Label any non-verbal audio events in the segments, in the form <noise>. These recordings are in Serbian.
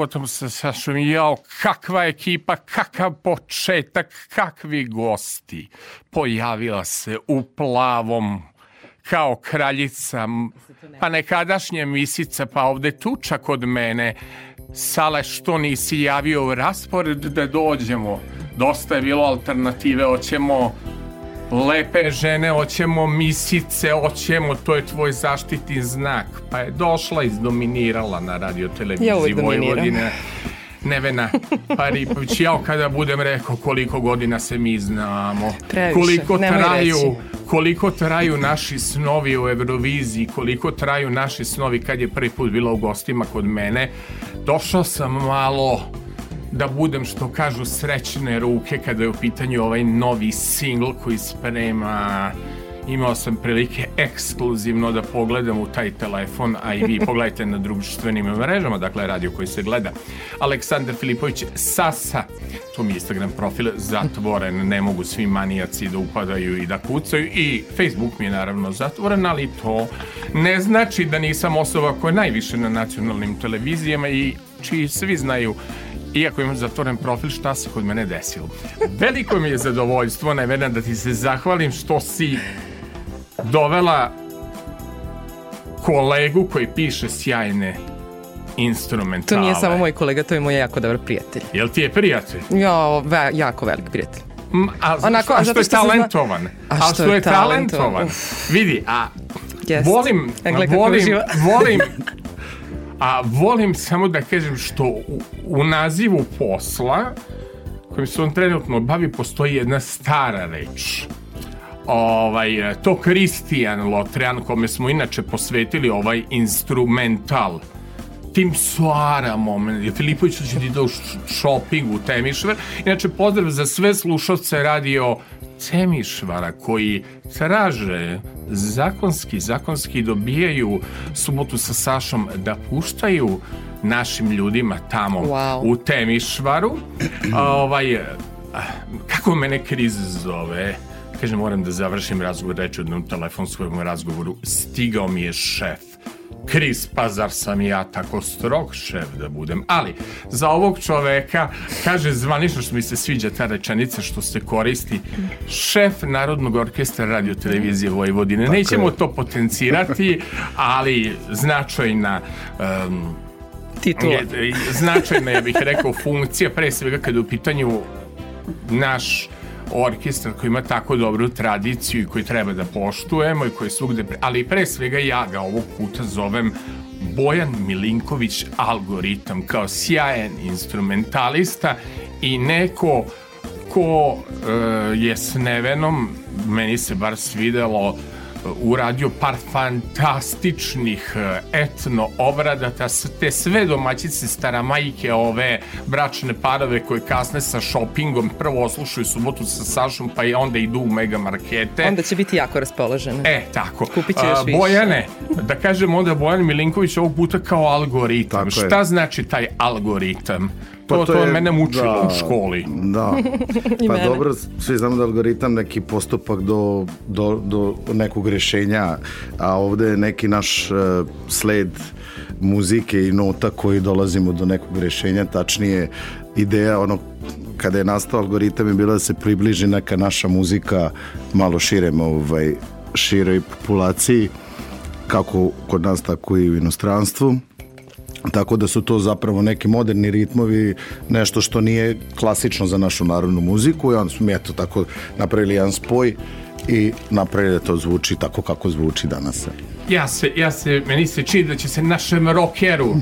subotom sa Sašom i jao, kakva ekipa, kakav početak, kakvi gosti. Pojavila se u plavom kao kraljica, pa nekadašnja misica, pa ovde tuča kod mene. Sale, što nisi javio raspored da dođemo? Dosta je bilo alternative, hoćemo lepe žene, hoćemo misice, hoćemo, to je tvoj zaštitni znak. Pa je došla, izdominirala na radioteleviziji Ja. Vojvodine. Nevena Paripović, ja kada budem rekao koliko godina se mi znamo, Previše, koliko traju, reći. koliko traju naši snovi u Euroviziji, koliko traju naši snovi kad je prvi put bila u gostima kod mene, došao sam malo da budem što kažu srećne ruke kada je u pitanju ovaj novi singl koji sprema imao sam prilike ekskluzivno da pogledam u taj telefon, a i vi <laughs> pogledajte na društvenim mrežama, dakle radio koji se gleda. Aleksandar Filipović Sasa, to mi je Instagram profil zatvoren, ne mogu svi manijaci da upadaju i da kucaju i Facebook mi je naravno zatvoren, ali to ne znači da nisam osoba koja je najviše na nacionalnim televizijama i čiji svi znaju iako imam zatvoren profil, šta se kod mene desilo. Veliko mi je zadovoljstvo, Nevena, da ti se zahvalim što si dovela kolegu koji piše sjajne instrumentale. To nije samo moj kolega, to je moj jako dobar prijatelj. Jel ti je prijatelj? Ja, ve, jako velik prijatelj. M, a, Onako, a a što zato je što se zna- talentovan? A što je talentovan? Vidi, a Jest. volim, volim, volim, a volim samo da kažem što u, u nazivu posla kojim se on trenutno bavi postoji jedna stara reč ovaj, to Kristijan Lotrean kome smo inače posvetili ovaj instrumental tim Soara moment. Filipović će ti š- shopping u Temišvar. Inače, pozdrav za sve slušalce radio Temišvara koji traže zakonski, zakonski dobijaju subotu sa Sašom da puštaju našim ljudima tamo Wow. u Temišvaru. ovaj, eh, kako mene kriz zove? Kaže, moram da završim razgovor, reći u jednom telefonskom razgovoru. Stigao mi je šef. Kris, pa zar sam ja tako strog šef da budem? Ali, za ovog čoveka, kaže zvanično što mi se sviđa ta rečenica što se koristi, šef Narodnog orkestra radio televizije Vojvodine. Nećemo to potencirati, ali značajna um, Titula. je, značajna, ja bih rekao, funkcija, pre svega kada je u pitanju naš orkestar koji ima tako dobru tradiciju i koji treba da poštujemo i koji svugde, pre- ali pre svega ja ga ovog puta zovem Bojan Milinković Algoritam kao sjajan instrumentalista i neko ko e, je s Nevenom, meni se bar svidelo, uradio par fantastičnih e, etno obrada, ta, s- te sve domaćice staramajke, ove bračne parove koje kasne sa shoppingom, prvo oslušaju subotu sa Sašom, pa i onda idu u mega markete. Onda će biti jako raspoložena. E, tako. Kupit će još više. Bojane, da kažem onda Bojan Milinković ovog puta kao algoritam. Tako je. Šta znači taj algoritam? To, Pa to, to je je- mene mučilo da. u školi. Da. <laughs> Pa mene. dobro, svi znamo da algoritam neki postupak do, do, do nekog rešenja, a ovde je neki naš uh, sled muzike i nota koji dolazimo do nekog rešenja, tačnije ideja ono kada je nastao algoritam je bila da se približi neka naša muzika malo širem ovaj, široj populaciji kako kod nas tako i u inostranstvu Tako da su to zapravo neki moderni ritmovi, nešto što nije klasično za našu narodnu muziku i onda smo mi eto tako napravili jedan spoj i napravili da to zvuči tako kako zvuči danas. Ja se, ja se, meni se čini da će se našem rokeru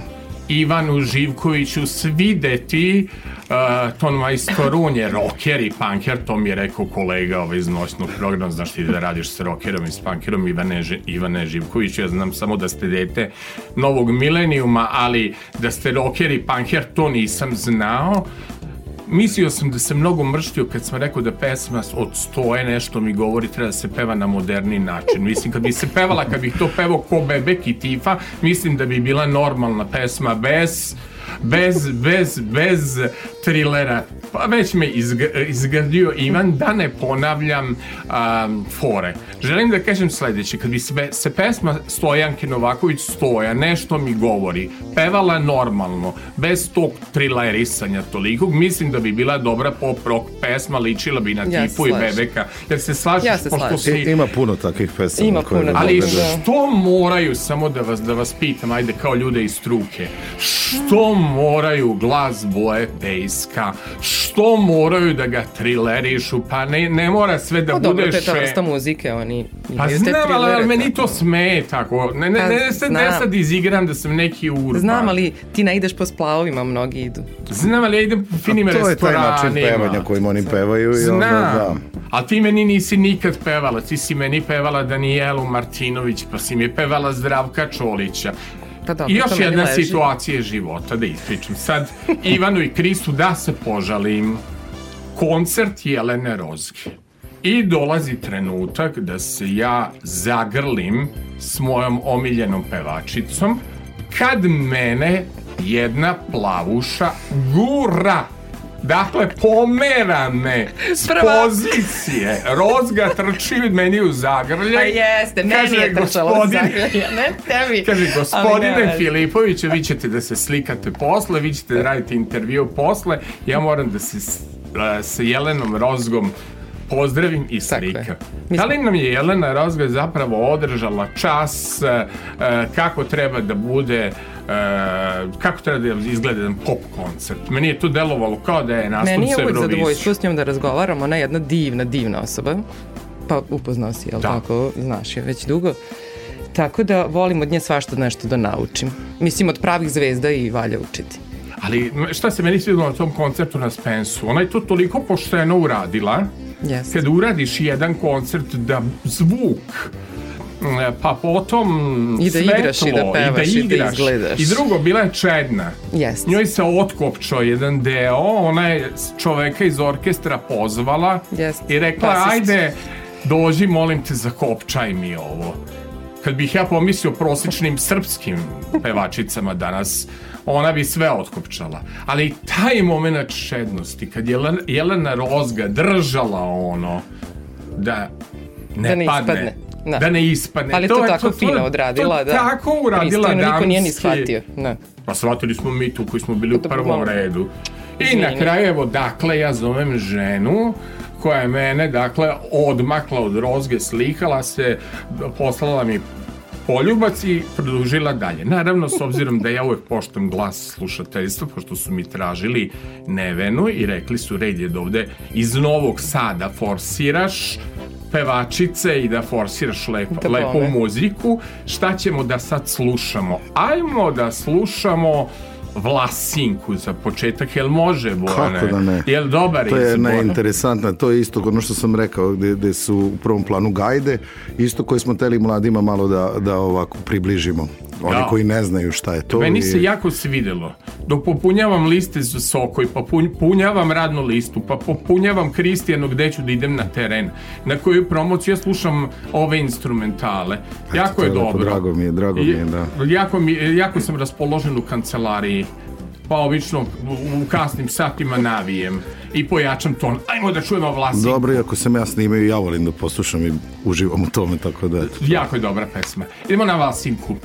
Ivanu Živkoviću svideti uh, ton majstor, on je roker i punker, to mi je rekao kolega ovaj, iz noćnog programa, znaš ti da radiš s rokerom i s punkerom Ivane, Ivane Živković, ja znam samo da ste dete novog milenijuma, ali da ste roker i punker, to nisam znao. Mislio sam da se mnogo mrštio kad sam rekao da pesma od stoje nešto mi govori treba da se peva na moderni način. Mislim, kad bi se pevala, kad bih to pevao ko Bebek i Tifa, mislim da bi bila normalna pesma bez bez, bez, bez trilera. Pa već me izg izgradio Ivan, da ne ponavljam um, fore. Želim da kažem sledeće, kad bi se, se pesma Stojanke Novaković Stoja, nešto mi govori, pevala normalno, bez tog trilerisanja tolikog, mislim da bi bila dobra pop rock pesma, ličila bi na Ja tipu i. Bebeka. Jer se slažeš, Ja se pošto slažem. si... I, ima puno takvih pesama. Ima puno Ali da- Da. što moraju, samo da vas, da vas pitam, ajde kao ljude iz struke, što moraju glas boje pejska, što moraju da ga trilerišu, pa ne, ne mora sve da pa, bude dobro, to je ta vrsta muzike, oni Pa znam, ali meni to sme tako. Ne, ne, pa, ne, sad, ne sad izigram da sam neki urban. Znam, ali ti ne ideš po splavovima, mnogi idu. Znam, ali ja idem po finim restoranima. To je taj način pevanja kojim oni pevaju. I Znam, onda, da. ali ti meni nisi nikad pevala. Ti si meni pevala Danijelu Martinović, pa si mi pevala Zdravka Čolića. Pa dobro, I još jedna situacija života da ispričam. Sad Ivanu i Kristu da se požalim. Koncert Jelene Rozge. I dolazi trenutak da se ja zagrlim s mojom omiljenom pevačicom kad mene jedna plavuša gura Dakle, pomera me s Prva. pozicije. Rozga trči meni u zagrljaj. Pa jeste, meni kaže, je trčalo u zagrljaj, ne tebi. Kaže, gospodine Filipoviću, vi ćete da se slikate posle, vi ćete da radite intervju posle, ja moram da se sa Jelenom Rozgom pozdravim i slika. Da li nam je Jelena Rozga zapravo održala čas uh, kako treba da bude Uh, kako treba da izgleda jedan pop koncert. Meni je to delovalo kao da je nastup Meni je uvijek zadovoljstvo s njom da razgovaramo, ona je jedna divna, divna osoba. Pa upoznao si, jel da. tako? Znaš je već dugo. Tako da volim od nje svašta nešto da naučim. Mislim, od pravih zvezda i valja učiti. Ali šta se meni svidilo na tom koncertu na Spensu? Ona je to toliko pošteno uradila Yes. Kad uradiš jedan koncert da zvuk pa potom I da svetlo, igraš i da pevaš i da, igraš. i da izgledaš. I drugo, bila je čedna. Yes. Njoj se otkopčao jedan deo, ona je čoveka iz orkestra pozvala yes. i rekla, Pasist. ajde, dođi, molim te, zakopčaj mi ovo. Kad bih ja pomislio prosječnim srpskim pevačicama danas, ona bi sve otkopčala. Ali taj moment šednosti, kad je Jelena Rozga držala ono, da ne, da ne padne, ispadne. Da. da ne ispadne. Ali to, to tako to, fino odradila. To da. tako uradila damski. niko nije ni shvatio. Da. Pa shvatili smo mi tu koji smo bili u prvom redu. I Izvini. na kraju, evo, dakle, ja zovem ženu koja je mene, dakle, odmakla od rozge, slikala se, poslala mi poljubac i produžila dalje. Naravno, s obzirom da ja uvek poštam glas slušateljstva, pošto su mi tražili Nevenu i rekli su, red je da ovde iz Novog Sada forsiraš pevačice i da forsiraš lepo, da lepu muziku. Šta ćemo da sad slušamo? Ajmo da slušamo Vlasinku za početak, jel može Bojane? Kako da ne? Jel dobar To je neinteresantno, to je isto ono što sam rekao, gde, gde su u prvom planu gajde, isto koje smo teli mladima malo da, da ovako približimo. Oni ja. koji ne znaju šta je to. Meni i... se jako svidelo. Dok popunjavam liste za sokoj, pa punjavam radnu listu, pa popunjavam Kristijanu gde ću da idem na teren, na koju promociju ja slušam ove instrumentale. Eto, jako je, dobro. Drago mi je, drago mi je, da. Jako, mi, jako sam raspoložen u kancelariji pa obično u kasnim satima navijem i pojačam ton. Ajmo da čujemo vlasinku. Dobro, ako sam ja snimaju, ja volim da poslušam i uživam u tome, tako da... Jako je dobra pesma. Idemo na vlasinku.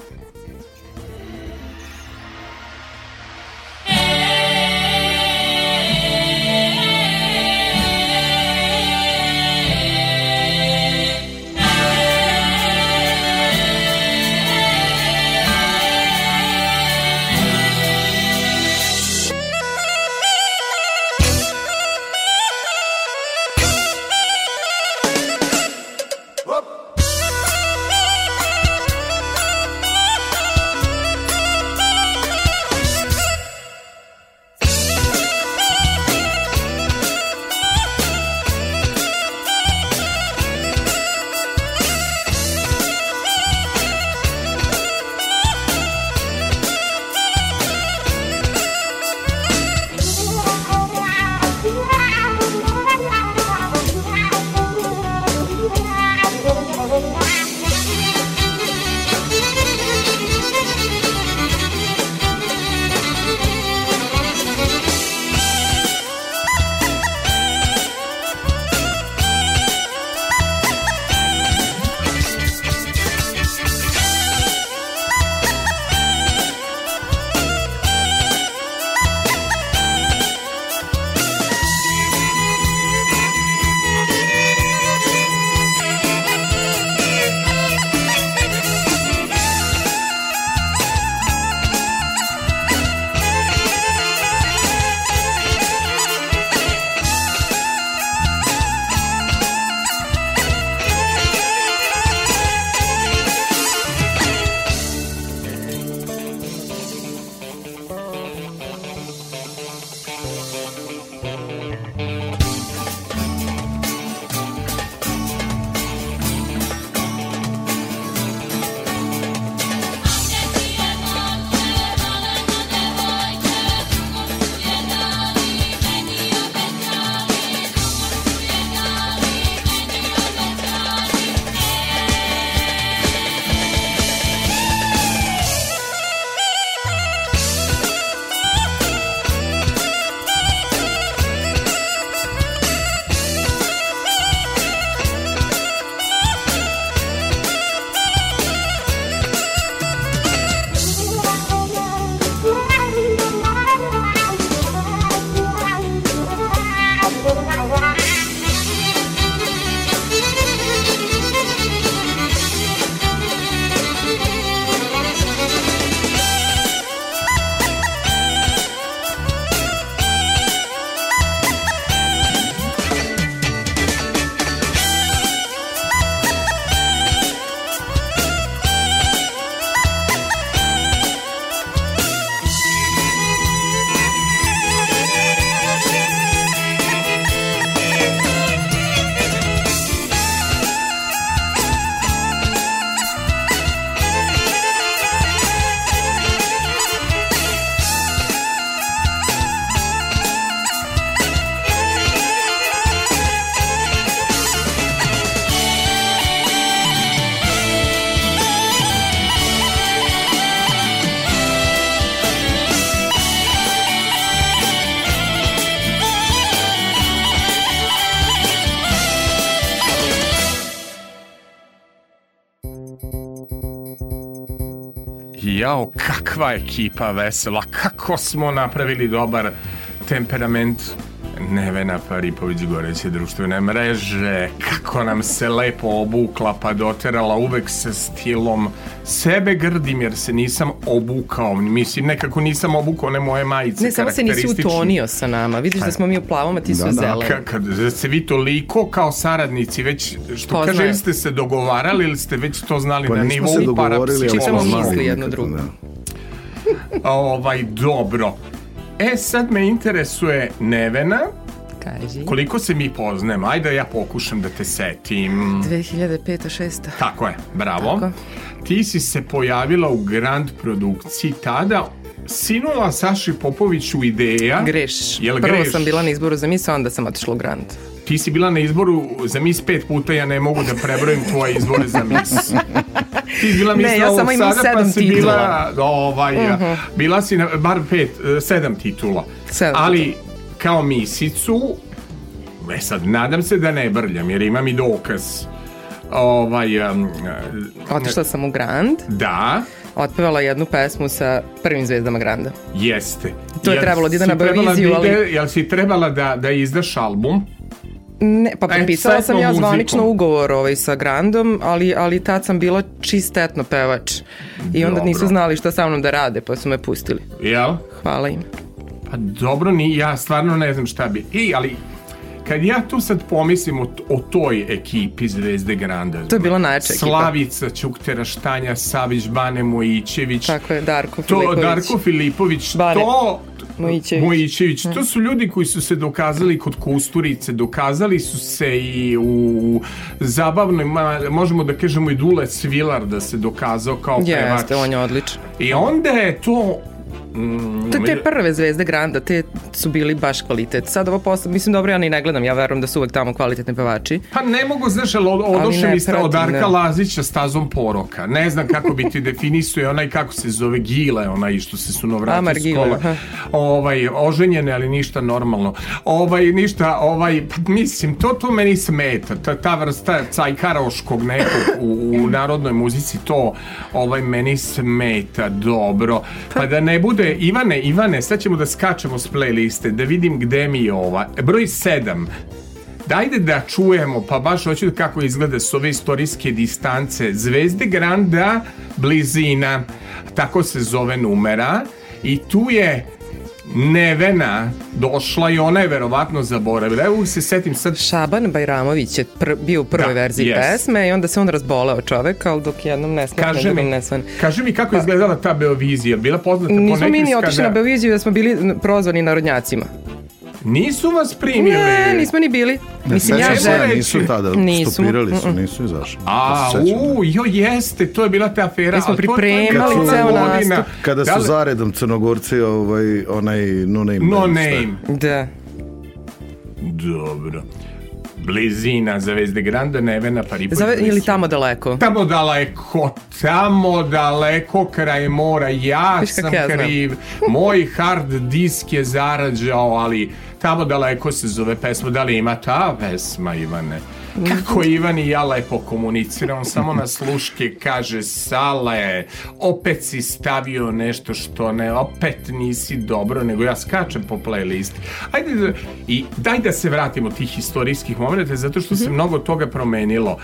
Ekipa vesela, kako smo napravili dobar temperament Nevena Paripović Goreće društvene mreže, kako nam se lepo obukla pa doterala uvek sa stilom. Sebe grdim jer se nisam obukao, mislim nekako nisam obukao ne moje majice Ne, samo se nisi utonio sa nama. Vidiš da smo mi u plavom, a ti su Da, da. zeleni. Ka, kad se vi toliko kao saradnici već, što Poznaje. kaže, ste se dogovarali ili ste već to znali Pa na nismo nivou se dogovorili, ali smo misli jedno drugo. da. Ovaj, dobro. E, sad me interesuje Nevena, Kaži. koliko se mi poznajemo, ajde da ja pokušam da te setim. 2005. 6. Tako je, bravo. Tako. Ti si se pojavila u Grand produkciji tada, sinula Saši Popoviću ideja. Greš. Jel Prvo greš? sam bila na izboru za misa, onda sam otišla u Grand. Ti si bila na izboru za mis pet puta, ja ne mogu da prebrojim tvoje izbore za mis. <laughs> Ti bila mis Ne, ja samo imam Sada, pa sedam si titula. Bila, ovaj, bila si na, bar pet, eh, sedam titula. Sedam Ali kao misicu, e sad, nadam se da ne brljam, jer imam i dokaz. Ovaj, um, Otišla sam u Grand, da, otpevala jednu pesmu sa prvim zvezdama Granda. jeste. To je Jel trebalo da ide na Euroviziju, da ali- Jel si trebala da, da izdaš album? Ne, pa potpisala sa sam ja zvanično muzikom. ugovor ovaj, sa Grandom, ali, ali tad sam bila čist etno pevač. I onda Dobro. nisu znali šta sa mnom da rade, pa su me pustili. Jel? Hvala im. Pa dobro, ni, ja stvarno ne znam šta bi. I, ali, kad ja tu sad pomislim o, o toj ekipi Zvezde Granda. To je bila najjača ekipa. Slavica, Ćuktera, Štanja, Savić, Bane Mojićević. Tako je, Darko To, Filipović. Darko Filipović, Bane to... Mojićević. Mojićević. To su ljudi koji su se dokazali kod Kusturice, dokazali su se i u zabavnoj, možemo da kažemo i Dule Svilar da se dokazao kao pevač. Jeste, on je odličan. I onda je to... Mm, To te prve zvezde Granda, te su bili baš kvalitet. Sad ovo posle, mislim dobro, ja ni ne gledam, ja verujem da su uvek tamo kvalitetni pevači. Pa ne mogu, znaš, ali od- Ali odošli mi ste od Darka ne. Lazića stazom poroka. Ne znam kako bi ti <laughs> definisuje onaj, kako se zove, Gile, onaj što se sunovratio Amar s kola. Ovaj, oženjene, ali ništa normalno. Ovaj, ništa, ovaj, pa mislim, to, to meni smeta. Ta, ta vrsta cajkaroškog nekog u, u narodnoj muzici, to ovaj, meni smeta dobro. Pa da ne bude, Ivane, Ivane, sad ćemo da skačemo s playliste, da vidim gde mi je ova. Broj 7. Dajde da čujemo, pa baš hoću da kako izgleda s ove istorijske distance. Zvezde Granda, blizina, tako se zove numera. I tu je Nevena došla i ona je verovatno zaboravila. Evo se setim sad Šaban Bajramović je pr bio u prvoj Da, verziji jest. pesme i onda se on razboleo čovek, ali dok jednom ne smene, Kaže drugom mi, ne smene. kaže mi kako je izgledala ta Beovizija, bila poznata po Nismo mi nekim ni otišli na Beoviziju da smo bili prozvani narodnjacima. Nisu vas primili. Ne, nismo ni bili. Mislim, ja želim. nisu tada, Nisu. stopirali su, nisu izašli. A, da. u, jo, jeste, to je bila ta afera. Mi smo pripremali ceo godina. nastup. Kada Da su li- zaredom crnogorci ovaj, onaj no name. No name. Da. Dobro. Blizina Zvezde Granda, Nevena, Paripović. Zove, ili tamo daleko. Tamo daleko, tamo daleko kraj mora, ja Viš sam ja znam. kriv, moj hard disk je zarađao, ali Tamo daleko se zove pesma, da li ima ta pesma Ivane? Kako Ivan i ja lepo komuniciramo, samo na sluške kaže Sale, opet si stavio nešto što ne, opet nisi dobro, nego ja skačem po playlisti. Ajde da, i daj da se vratimo tih istorijskih momenta, zato što se mnogo toga promenilo.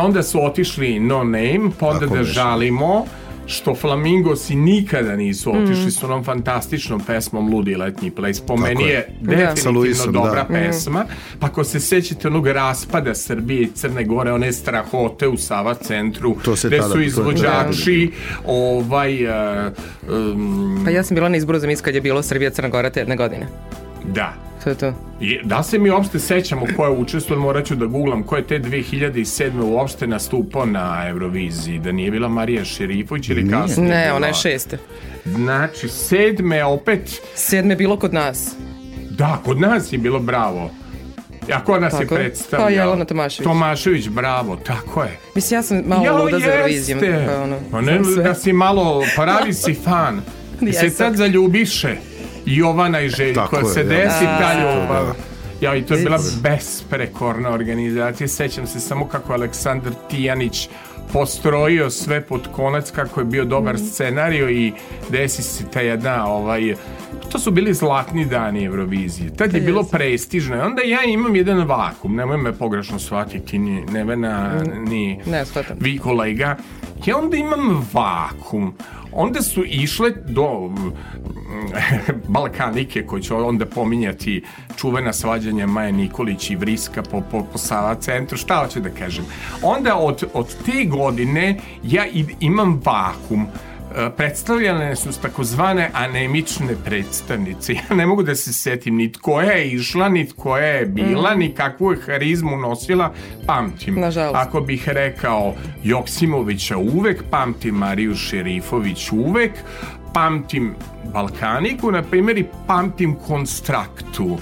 Onda su otišli No Name, pa onda da žalimo što Flamingosi nikada nisu otišli su nam fantastičnom pesmom Ludi letnji ples. Po meni je Sa definitivno Luisom, dobra da. pesma. Pa ako se sećate onog raspada Srbije i Crne Gore, one strahote u Sava centru, To se gde tada- su je izvođači ovaj uh, um, Pa ja sam bila na izboru za mis kad je bilo Srbija Crna Gora te jedne godine. da. To je to. I, da se mi uopšte sećamo ko je učestvovao, morat ću da googlam, ko je te 2007. uopšte nastupao na Euroviziji, da nije bila Marija Šerifović ili Nije. kasnije Ne, bila? ona je šeste. Znači, sedme opet, Sedme je bilo kod nas. da, kod nas je bilo bravo. A ko nas Tako je je. predstavljao? Pa Jelena Tomašević. Tomašević, bravo, tako je. Mislim, ja sam malo Jo, luda za Eurovizijom. jeste. Pa, ono, Pa ne, da si malo, pravi si fan. <laughs> Se sad zaljubiše Jovana i Željko, Tako je, se ja. desi Da. ta ljubav. Da. Ja, i to je bila besprekorna organizacija. Sećam se samo kako je Aleksandar Tijanić postrojio sve pod konac, kako je bio dobar Mhm. scenario i desi se ta jedna ovaj, to su bili zlatni dani Eurovizije. Tad je bilo prestižno. I onda ja imam jedan vakum, nemoj me pogrešno shvatiti, ni Nevena, ni Ne, shvatam. vi kolega. Ja onda imam vakum. Onda su išle do mm, <laughs> Balkanike, koji ću onda pominjati čuvena svađanja Maja Nikolić i Vriska po, po, po Sava centru, šta hoću da kažem. Onda od, od te godine ja imam vakum predstavljane su takozvane anemične predstavnice. <laughs> Ja ne mogu da se setim ni koja je išla, ni koja je bila, ni kakvu je harizmu nosila, pamtim. Nažalost. Ako bih rekao Joksimovića uvek, pamtim Mariju Šerifović uvek, pamtim Balkaniku, na primjer, i pamtim Konstraktu.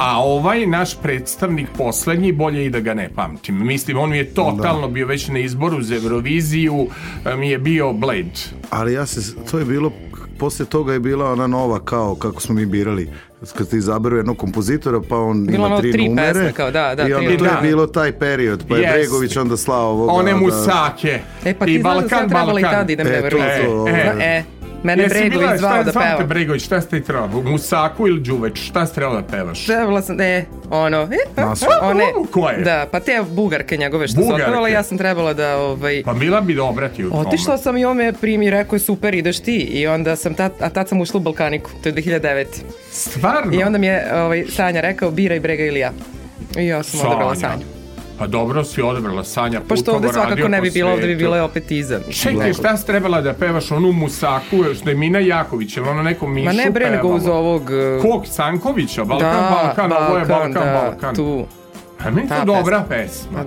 A ovaj naš predstavnik poslednji, bolje i da ga ne pamtim. Mislim, on mi je totalno bio već na izboru za Euroviziju, e, mi je bio Blade. Ali ja se, to je bilo, posle toga je bila ona nova kao kako smo mi birali kad ste izaberu jednog kompozitora pa on Bilo ima ono tri, tri numere pesme, kao da, da, i onda tri to je numere. bilo taj period pa je. Bregović onda slao ovoga One da- musake. E, pa ti I znaš da Balkan, sam trebala i Balkan. tad idem E, na Euroviziju. E, Da, E, mene Jesi Bregović bila- zvao da te pevam. Bregović, šta ste trebala? Musaku ili Đuveć? Šta ste trebala da pevaš? Trebala sam, ne, ono, e, Nasu. one, Ko je? da, pa te bugarke njegove što su Bugarke. otpevala, ja sam trebala da, ovaj, Pa bila bi dobra ti u tome. Otišla sam i on me primi rekao je super ideš ti i onda sam tad, a tad sam ušla u Balkaniku, to je 2009. Stvarno? I onda mi je ovaj, Sanja rekao biraj Brega ili ja. I ja sam odabrala Sanju. Pa dobro si odabrala Sanja. Putovo ovde svakako radio ne bi po bilo, ovde bi bilo opet iza. Čekaj, šta si trebala da pevaš onu musaku, što je Mina Jaković, ili ono neko Mišu Ma ne bre, nego uz ovog... uh, Kog, Sankovića? Balkan, da, Balkan, ovo je Balkan, da, Balkan. tu, A meni je to dobra pesma.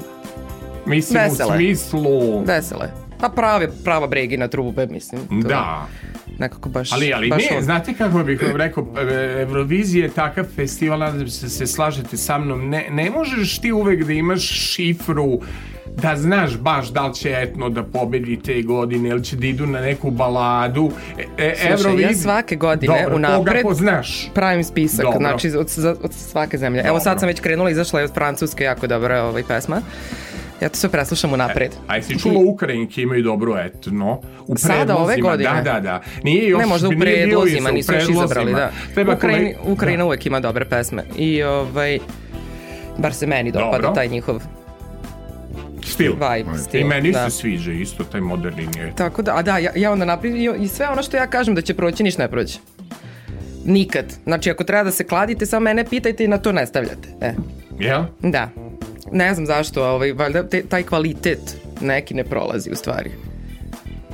Mislim, Vesela u je. smislu... vesele. Pa prave, prava bregina trube, mislim. To Da. Nekako baš... Ali, ali baš ne, on. znate kako bih vam rekao, e, Eurovizija je takav festival, nadam se se slažete sa mnom, ne, ne možeš ti uvek da imaš šifru da znaš baš da li će etno da pobedi te godine ili će da idu na neku baladu. E, e, Slušaj, ja svake godine Dobro, unapred poznaš? pravim spisak, Dobro. znači od, od svake zemlje. Evo Dobro. sad sam već krenula, izašla je od Francuske, jako dobra ovaj, pesma. Ja to sve preslušam unapred. A jesi čula Ukrajinke imaju dobro etno? U Sada, ove godine? Da, da, da. Nije još, ne, možda u nije predlozima, u nisu još izabrali, da. Treba Ukrajini, kolega- Ukrajina uvek ima dobre pesme. I ovaj, bar se meni dopada Dobro. taj njihov Stil. vibe, stil. I meni da. se sviđa isto taj moderni je. Tako da, a da, ja, ja onda napravim i sve ono što ja kažem da će proći, ništa ne prođe. Nikad. Znači, ako treba da se kladite, samo mene pitajte i na to ne stavljate. E, Jel? da. Ne znam zašto, ovaj, valjda te, taj kvalitet neki ne prolazi u stvari.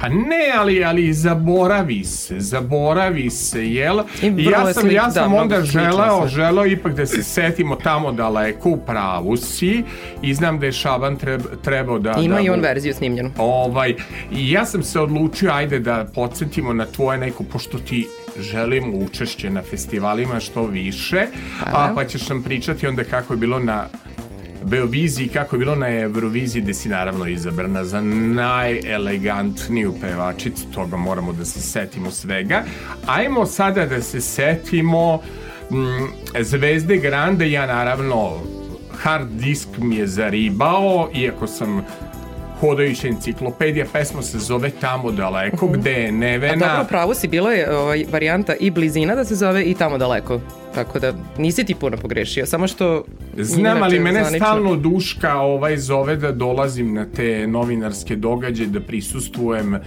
Pa ne, ali, ali zaboravi se, zaboravi se, jel? I ja sam, ja da, sam mnogo onda želeo, želeo ipak da se setimo tamo daleko, u pravu si, i znam da je Šaban treb, trebao da... Ima da i on verziju snimljenu. Ovaj, I ja sam se odlučio, ajde da podsjetimo na tvoje neko, pošto ti želim učešće na festivalima što više, a, pa ćeš nam pričati onda kako je bilo na Beoviziji, kako je bilo na Euroviziji, gde si naravno izabrana za najelegantniju pevačicu, toga moramo da se setimo svega. Ajmo sada da se setimo mm, Zvezde Grande, ja naravno hard disk mi je zaribao, iako sam hodajuća enciklopedija, pesma se zove Tamo daleko, mm -hmm. gde je Nevena... A dobro, pravo si, bilo je ovaj, varijanta i blizina da se zove i Tamo daleko. Tako da nisi ti puno pogrešio, samo što... Znam, ali mene zvanično... stalno duška ovaj zove da dolazim na te novinarske događaje, da prisustujem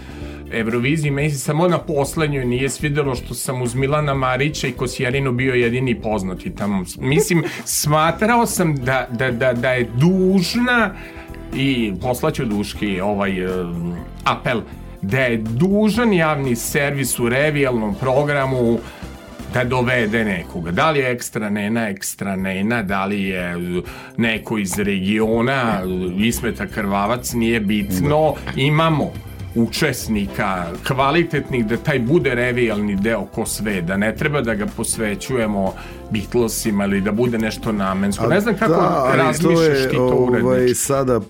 Euroviziji, meni se samo na poslednjoj nije svidelo što sam uz Milana Marića i Kosjarinu bio jedini poznati tamo. Mislim, smatrao sam da, da, da, da je dužna i poslaću duški ovaj um, apel da je dužan javni servis u revijalnom programu da dovede nekoga. Da li je ekstra nena, ekstra nena, da li je neko iz regiona, Ismeta Krvavac, nije bitno. Imamo učesnika kvalitetnih da taj bude revijalni deo ko sve da ne treba da ga posvećujemo Beatlesima ili da bude nešto namensko ne znam kako da, razmišljaš ti to ovaj, sada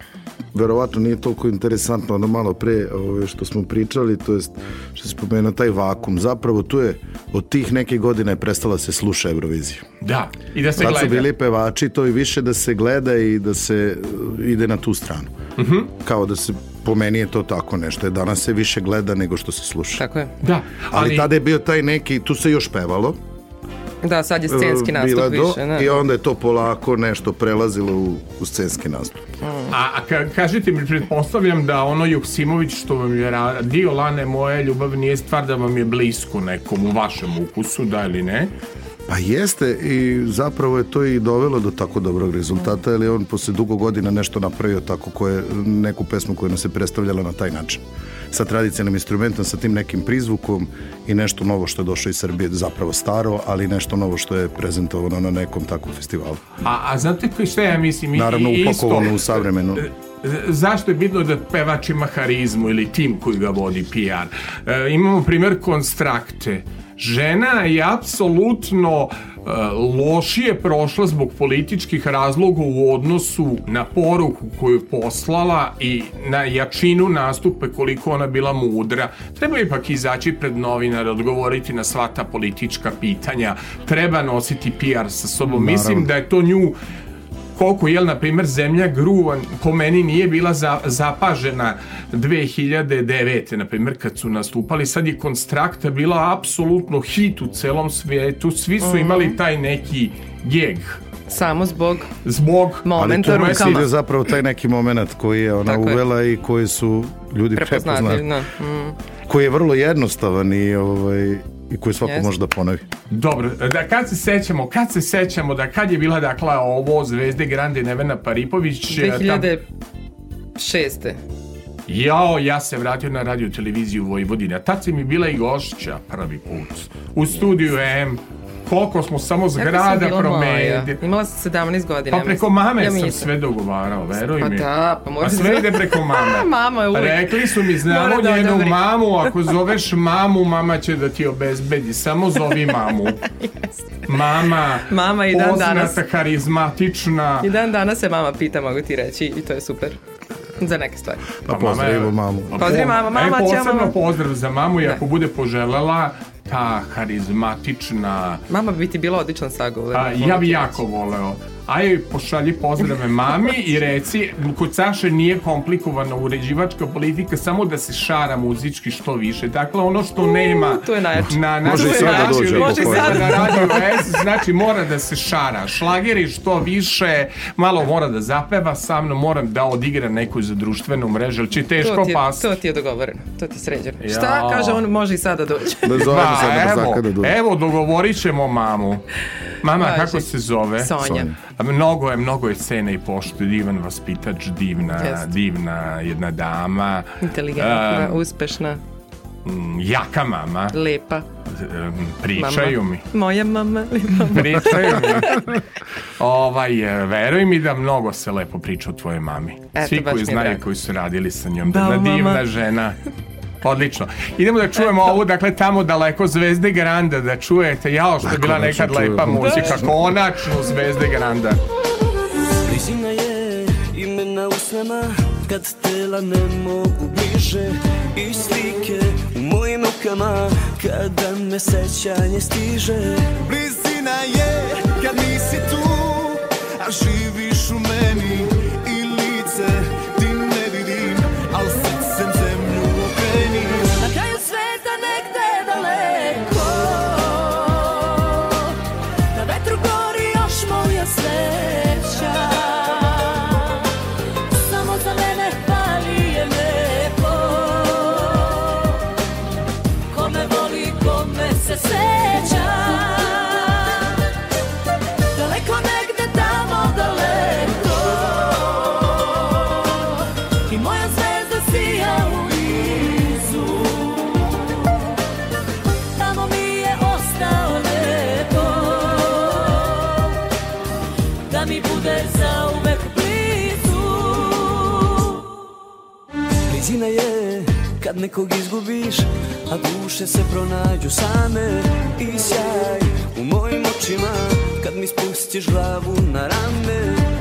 verovatno nije toliko interesantno ono malo pre ove, što smo pričali, to jest što se pomenuo taj vakum. Zapravo tu je od tih neke godine je prestala se sluša Eurovizija. Da, i da se Tad gleda. su bili pevači, to i više da se gleda i da se uh, ide na tu stranu. Uh mhm. -huh. Kao da se po meni je to tako nešto. Je danas se više gleda nego što se sluša. Tako je. Da, ali, ali tada je bio taj neki, tu se još pevalo, Da, sad je scenski nastup do, više. Ne? I onda je to polako nešto prelazilo u, u scenski nastup. Mm. A, a ka, kažite mi, pretpostavljam da ono Juksimović što vam je radio Lane moje ljubav nije stvar da vam je blisko nekom u vašem ukusu, da ili ne? Pa jeste i zapravo je to i dovelo do tako dobrog rezultata, jer je on posle dugo godina nešto napravio tako koje, neku pesmu koja nas se predstavljala na taj način sa tradicionalnim instrumentom, sa tim nekim prizvukom i nešto novo što je došlo iz Srbije, zapravo staro, ali nešto novo što je prezentovano na nekom takvom festivalu. A, a znate koji što ja mislim? Naravno upakovano u savremenu e, zašto je bitno da pevač ima harizmu ili tim koji ga vodi PR? E, imamo primjer konstrakte. Žena je apsolutno E, lošije prošla zbog političkih razloga u odnosu na poruku koju poslala i na jačinu nastupe koliko ona bila mudra. Treba ipak izaći pred novinare, odgovoriti na sva ta politička pitanja, treba nositi PR sa sobom. Naravno. Mislim da je to nju koliko, jel, na primjer, zemlja Gruvan po meni nije bila za, zapažena 2009. na primjer, kad su nastupali, sad je Konstrakta bila apsolutno hit u celom svijetu, svi su mhm. imali taj neki geg samo zbog zbog momenta ali rukama. Ali zapravo taj neki moment koji je ona Tako uvela je. i koji su ljudi prepoznali. Da. Mm. Koji je vrlo jednostavan i ovaj i koju svako yes. može da ponovi. Dobro, da kad se sećamo, kad se sećamo da kad je bila dakle ovo Zvezde Grande Nevena Paripović 2006. Tam... Jao, ja se vratio na radio televiziju Vojvodina. Tad si mi bila i gošća prvi put. U studiju M koliko smo samo zgrada promenili. Imala sam 17 godina. Pa preko mame ja sam sve dogovarao, veruj pa mi. Da, pa možda... A sve ide preko <laughs> mame. mama je uvijek. Rekli su mi, znamo da njenu odobri. mamu, <laughs> ako zoveš mamu, mama će da ti obezbedi. Samo zovi mamu. <laughs> mama, mama i dan poznata, danas. karizmatična. I dan danas se mama pita, mogu ti reći, i to je super za neke stvari. Pa, pa pozdravimo mamu. Pozdrav mama, mama e, mama. pozdrav za mamu i ako da. bude poželela, ta harizmatična... Mama bi ti bila odličan sagovor. Ja bi jako voleo aj pošalji pozdrave mami i reci, kod Saše nije komplikovana uređivačka politika, samo da se šara muzički što više. Dakle, ono što nema to je najjače. na našoj da dođe, može sad na radio S, znači mora da se šara. Šlageri što više, malo mora da zapeva, sa mnom moram da odigra neku za društvenu mrežu, ali će teško to pas. To ti je dogovoreno, to ti je sređeno. Ja. Šta kaže on, može i sada doći. Da zove pa, sad evo, da dođe. Evo, dogovorit ćemo mamu. Mama, Važi. kako se zove? Sonja. Sonja. Mnogo je, mnogo je cene i pošto divan vaspitač, divna, Jest. divna jedna dama. Inteligentna, uh, uspešna. Jaka mama. Lepa. Pričaju mama. mi. Moja mama. Pričaju mi. <laughs> ovaj, e, veruj mi da mnogo se lepo priča o tvojoj mami. Eto, Svi koji znaju, koji su radili sa njom. Da, da divna mama. žena. Odlično. Idemo da čujemo ovu, dakle, tamo daleko Zvezde Granda, da čujete, jao što je bila nekad lepa muzika, konačno Zvezde Granda. Blizina je imena usnama, kad tela ne mogu bliže. I slike u mojim rukama, kada me sećanje stiže. Blizina Blizina je kad nisi tu A živiš u meni I lice kad nekog izgubiš A duše se pronađu same I sjaj. U mojim očima Kad mi spustiš glavu na rame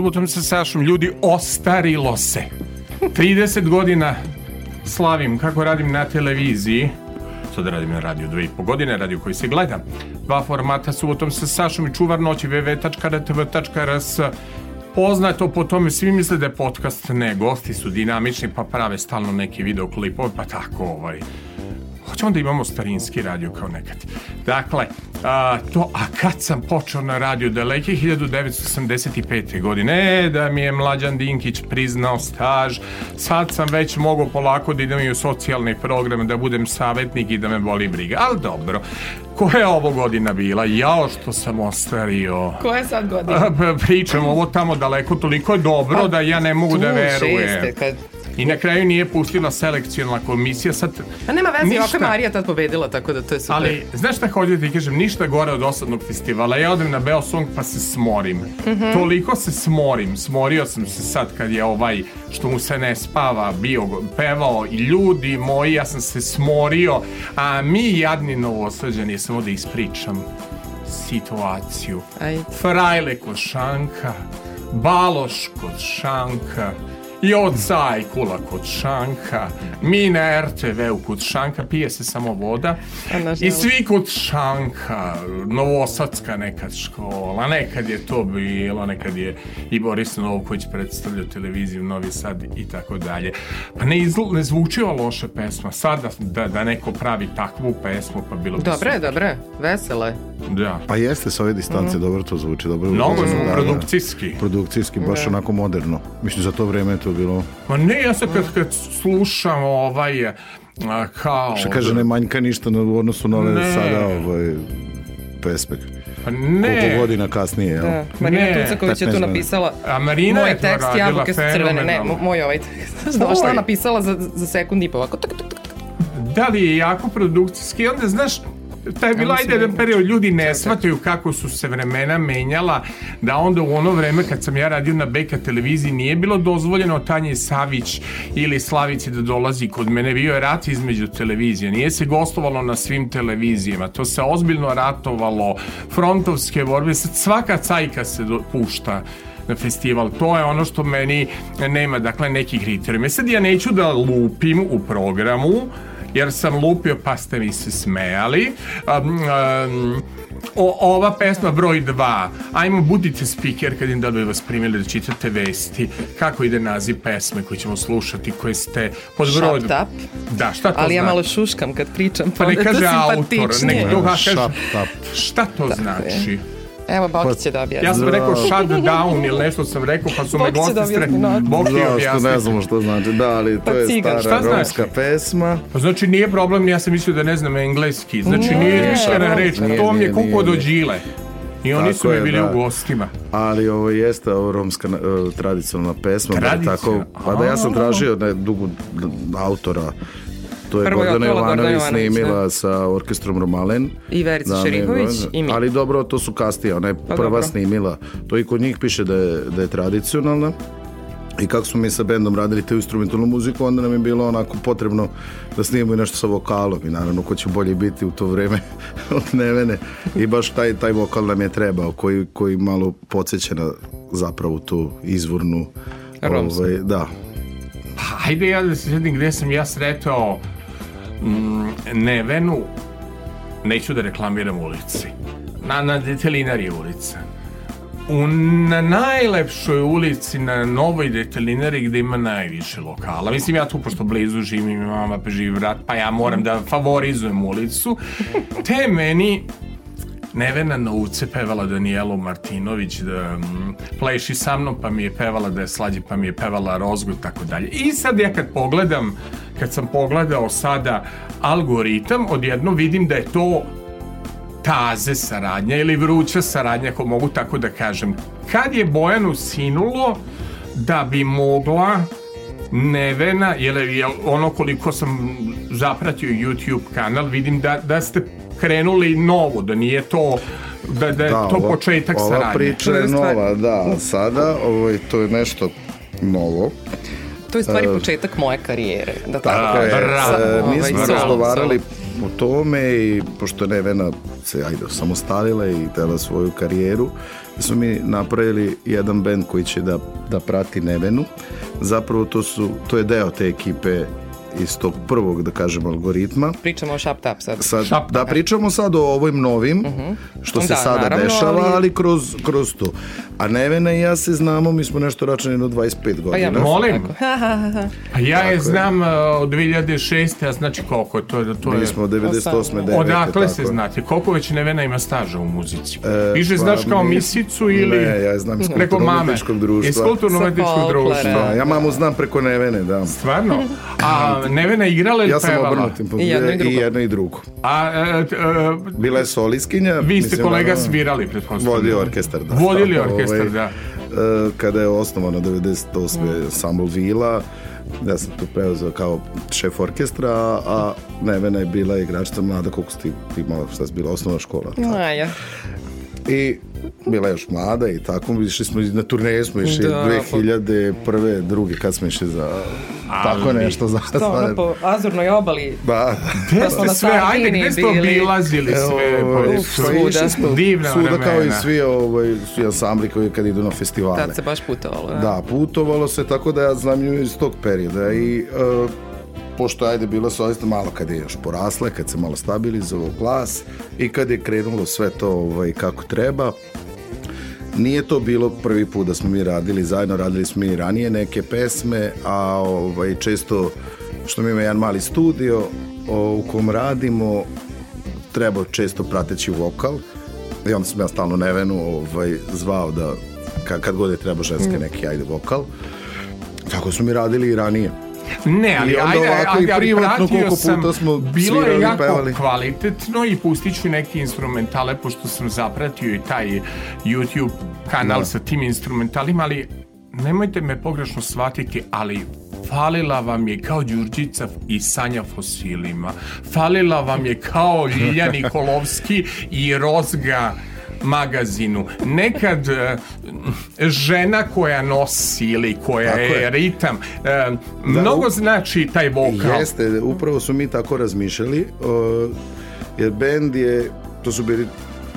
Subotom sa Sašom, ljudi, ostarilo se. 30 godina slavim kako radim na televiziji. Sad radim na radiju dve i po godine, radio koji se gleda. Dva formata subotom sa Sašom i čuvar noći www.rtv.rs Poznato po tome, svi misle da je podcast, ne, gosti su dinamični pa prave stalno neki videoklipove, pa tako ovaj, Hoćemo da imamo starinski radio kao nekad. Dakle, a, to, a kad sam počeo na radio daleke 1985. godine, e, da mi je Mlađan Dinkić priznao staž, sad sam već mogao polako da idem i u socijalni program, da budem savjetnik i da me boli briga. Ali dobro, koja je ovo godina bila? Jao što sam ostario. Koja je sad godina? A, p- Pričam ovo tamo daleko, toliko je dobro da ja ne mogu da verujem. šeste, kad... I na kraju nije pustila selekcijalna komisija, sad... A nema veze, Ništa. je Marija tad pobedila, tako da to je super. Ali, znaš šta hoću da ti kažem, ništa gore od osadnog festivala. Ja odem na Beo Song pa se smorim. Toliko se smorim. Smorio sam se sad kad je ovaj, što mu se ne spava, bio pevao i ljudi moji, ja sam se smorio. A mi jadni novosađani, samo da ispričam situaciju. Ajde. Frajle kod Šanka, Baloš kod Šanka, i od Zajkula kod Šanka, mi na RTV-u kod Šanka, pije se samo voda. I svi kod Šanka, Novosadska nekad škola, nekad je to bilo, nekad je i Boris Novković predstavljao televiziju Novi Sad i tako dalje. Pa ne, izl, ne zvuči ova loša pesma. Sada da, da neko pravi takvu pesmu, pa bilo bi Dobre, super. dobre, vesele. je. Da. Pa jeste s ove distance, dobro to zvuči, dobro. Mnogo Da, smo da, da. produkcijski. Produkcijski, baš onako moderno. Mislim, za to vreme je to bilo, Ma ne, ja sad kad, kad slušam ovaj, a, kao... što kaže, ne manjka ništa na- u odnosu na ove Ne. sada ovaj, pesme. Pa Koliko ne. godina kasnije, jel? Da. Marina Ne, Tucaković je 15 tu napisala A Marina moj je to tekst, radila jabuke su crvene. Ne, moj ovaj tekst. <laughs> Tvoj. napisala za, za sekund i po ovako. tuk, tuk. Da li je jako produkcijski, onda znaš, taj je mislim ajde, jedan da- period, ljudi ne shvataju kako su se vremena menjala, da onda u ono vreme kad sam ja radio na Beka televiziji nije bilo dozvoljeno Tanje Savić ili Slavici da dolazi kod mene, bio je rat između televizije, nije se gostovalo na svim televizijama, to se ozbiljno ratovalo, frontovske borbe, svaka cajka se do, pušta na festival. To je ono što meni nema, dakle, neki kriterijum. Sad ja neću da lupim u programu, jer sam lupio pa ste mi se smejali. Um, um, o, ova pesma broj 2 ajmo budite speaker kad im da bi vas primili da čitate vesti kako ide naziv pesme koju ćemo slušati koje ste pod broj Shut up. da šta to Ali ja znači? malo šuškam kad pričam, pa ne je to kaže autor nek to kaže šta to znači Evo, Boki će da objasni. ja sam rekao shut down ili nešto sam rekao pa su me će gosti da stre... objasni je Zašto objasnio. ne znamo što znači, da, ali Pa to je cigan. stara znači? romska pesma. Pa znači nije problem, ja sam mislio da ne znam engleski. Znači nije ne, reč, nije, to mi je nije, do džile. I oni Tako su mi je, bili da. u gostima. Ali ovo jeste ovo romska uh, tradicionalna pesma. Tradicionalna? Tako, pa da ja sam tražio ne, dugo autora. To je Prvo Gordana Jovanović snimila sa orkestrom Romalen. I Verica Da, Šerihović ne, i mi. Ali dobro, to su kastije, ona je prva dobro. snimila. To i kod njih piše da je, da je tradicionalna. I kako smo mi sa bendom radili te instrumentalnu muziku, onda nam je bilo onako potrebno da snimimo i nešto sa vokalom. I naravno, ko će bolje biti u to vreme <laughs> od Nevene. I baš taj, taj vokal nam je trebao, koji, koji malo podsjeća na zapravo tu izvornu... Romsku. Ovaj, da, Pa ajde ja da se sjedim gde sam ja sretao Nevenu, neću da reklamiram ulici, na, na Detelinari ulica. U, na najlepšoj ulici na novoj detelinari gde ima najviše lokala. Mislim, ja tu pošto blizu živim, mama pa živi brat, pa ja moram da favorizujem ulicu. Te meni Nevena na pevala Danijelu Martinović da mm, pleši sa mnom pa mi je pevala da je slađe pa mi je pevala rozgu i tako dalje. I sad ja kad pogledam, kad sam pogledao sada algoritam, odjedno vidim da je to taze saradnja ili vruća saradnja, ako mogu tako da kažem. Kad je Bojanu sinulo da bi mogla Nevena, jer, jer ono koliko sam zapratio YouTube kanal, vidim da, da ste krenuli novo, da nije to da, da je to ova- početak ova saradnje. priča je nova, da. Sada ovo, to je nešto novo. To je stvari početak moje karijere. Da tako kažem. je, bravo. Sa- E, mi ovaj, smo razgovarali o tome i pošto je Nevena se ajde samostalila i tela svoju karijeru mi smo mi napravili jedan band koji će da, da prati Nevenu zapravo to, su, to je deo te ekipe iz tog prvog da kažem algoritma Pričamo o Shop Tap sad. sad, Šapta. da pričamo sad o ovim novim što se Da, sada naravno, dešava ali- ali, kroz, kroz to a Nevena i ja se znamo mi smo nešto račeni do 25 godina Pa ja Molim. tako. <laughs> A ja je znam uh, od 2006. a znači koliko je to? to je, mi smo 98. 9. Odakle se tako. znate? Koliko već Nevena ima staža u muzici? E, Više pa znaš kao mi- misicu ili... Ne, ja znam iz Preko mame. kulturno-umetničkog društva. Iz kulturno-umetničkog društva. Da, ja mamu znam preko Nevene, da. Stvarno? A <clears throat> Nevena je igrala ili Ja sam pevala? obrnutim, I jedno i drugo. i jedno i drugo. A e, t- e, Bila je soliskinja. vi ste mislim, kolega ono, svirali, pretpostavljam. Vodio orkestar, da. Vodili Ovaj, orkestar, da. e, Kada je osnovano 98. Ensemble Vila, ja sam tu preuzeo kao šef orkestra, a Nevena je bila igračica mlada, koliko si ti imala, šta si bila, osnovna škola. A, ja. I bila još mlada i tako, išli smo na turneje smo išli Da, pa- 2001. druge, kad smo išli za tako Ali- nešto za To ono po Azurnoj obali. Da, Gde smo na sve, ajde, gde ste obilazili sve? Pa, sve- svuda. smo Divna svuda kao i svi, ovaj, svi ansambli koji kad idu na festivale. Tad se baš putovalo. Da. Da, putovalo se, tako da ja znam nju iz tog perioda i e, pošto ajde bila solista malo kad je još porasla, kad se malo stabilizovao glas i kad je krenulo sve to ovaj, kako treba, nije to bilo prvi put da smo mi radili zajedno, radili smo mi i ranije neke pesme, a ovaj, često što mi ima jedan mali studio o, u kom radimo, treba često prateći vokal. I onda sam ja stalno Nevenu ovaj, zvao da kad, kad god je treba ženske neki ajde vokal. Tako smo mi radili i ranije Ne, ali I onda ajde, ovako ajde, i privatno koliko puta smo bilo je jako pevali. kvalitetno i pustit ću neke instrumentale, pošto sam zapratio i taj YouTube kanal Da. sa tim instrumentalima, ali nemojte me pogrešno shvatiti, ali falila vam je kao Đurđica i Sanja fosilima. Falila vam je kao <laughs> Ljilja Nikolovski i Rozga magazinu. Nekad e, žena koja nosi ili koja Tako je, ritam, e, mnogo u- znači taj vokal. Jeste, upravo su mi tako razmišljali, jer bend je, to su bili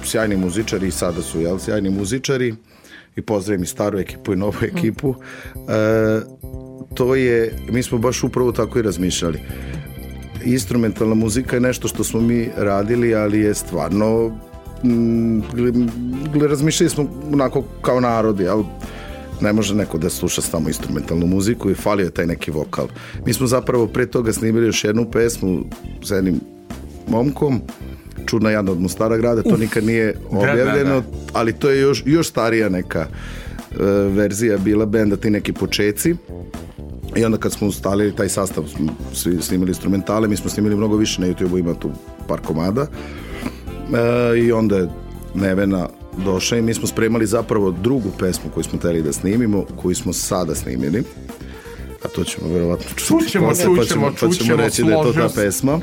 sjajni muzičari i sada su, jel, sjajni muzičari i pozdravim i staru ekipu i novu ekipu. Uh, to je, mi smo baš upravo tako i razmišljali. Instrumentalna muzika je nešto što smo mi radili, ali je stvarno mm, gle- gle- razmišljali smo onako kao narod, jel? ne može neko da sluša samo instrumentalnu muziku i falio je taj neki vokal. Mi smo zapravo pre toga snimili još jednu pesmu sa jednim momkom, Čudna jadna od Mostara grada, to nikad nije da, objavljeno, da. ali to je još, još starija neka e, verzija bila benda, ti neki počeci. I onda kad smo ustalili taj sastav, smo snimili instrumentale, mi smo snimili mnogo više na YouTube, ima tu par komada. E, I onda je Nevena došla i mi smo spremali zapravo drugu pesmu koju smo hteli da snimimo, koju smo sada snimili. A to ćemo verovatno čuti Čućemo, posle, pa čućemo, ćemo, pa ćemo čućemo, reći da je to ta pesma.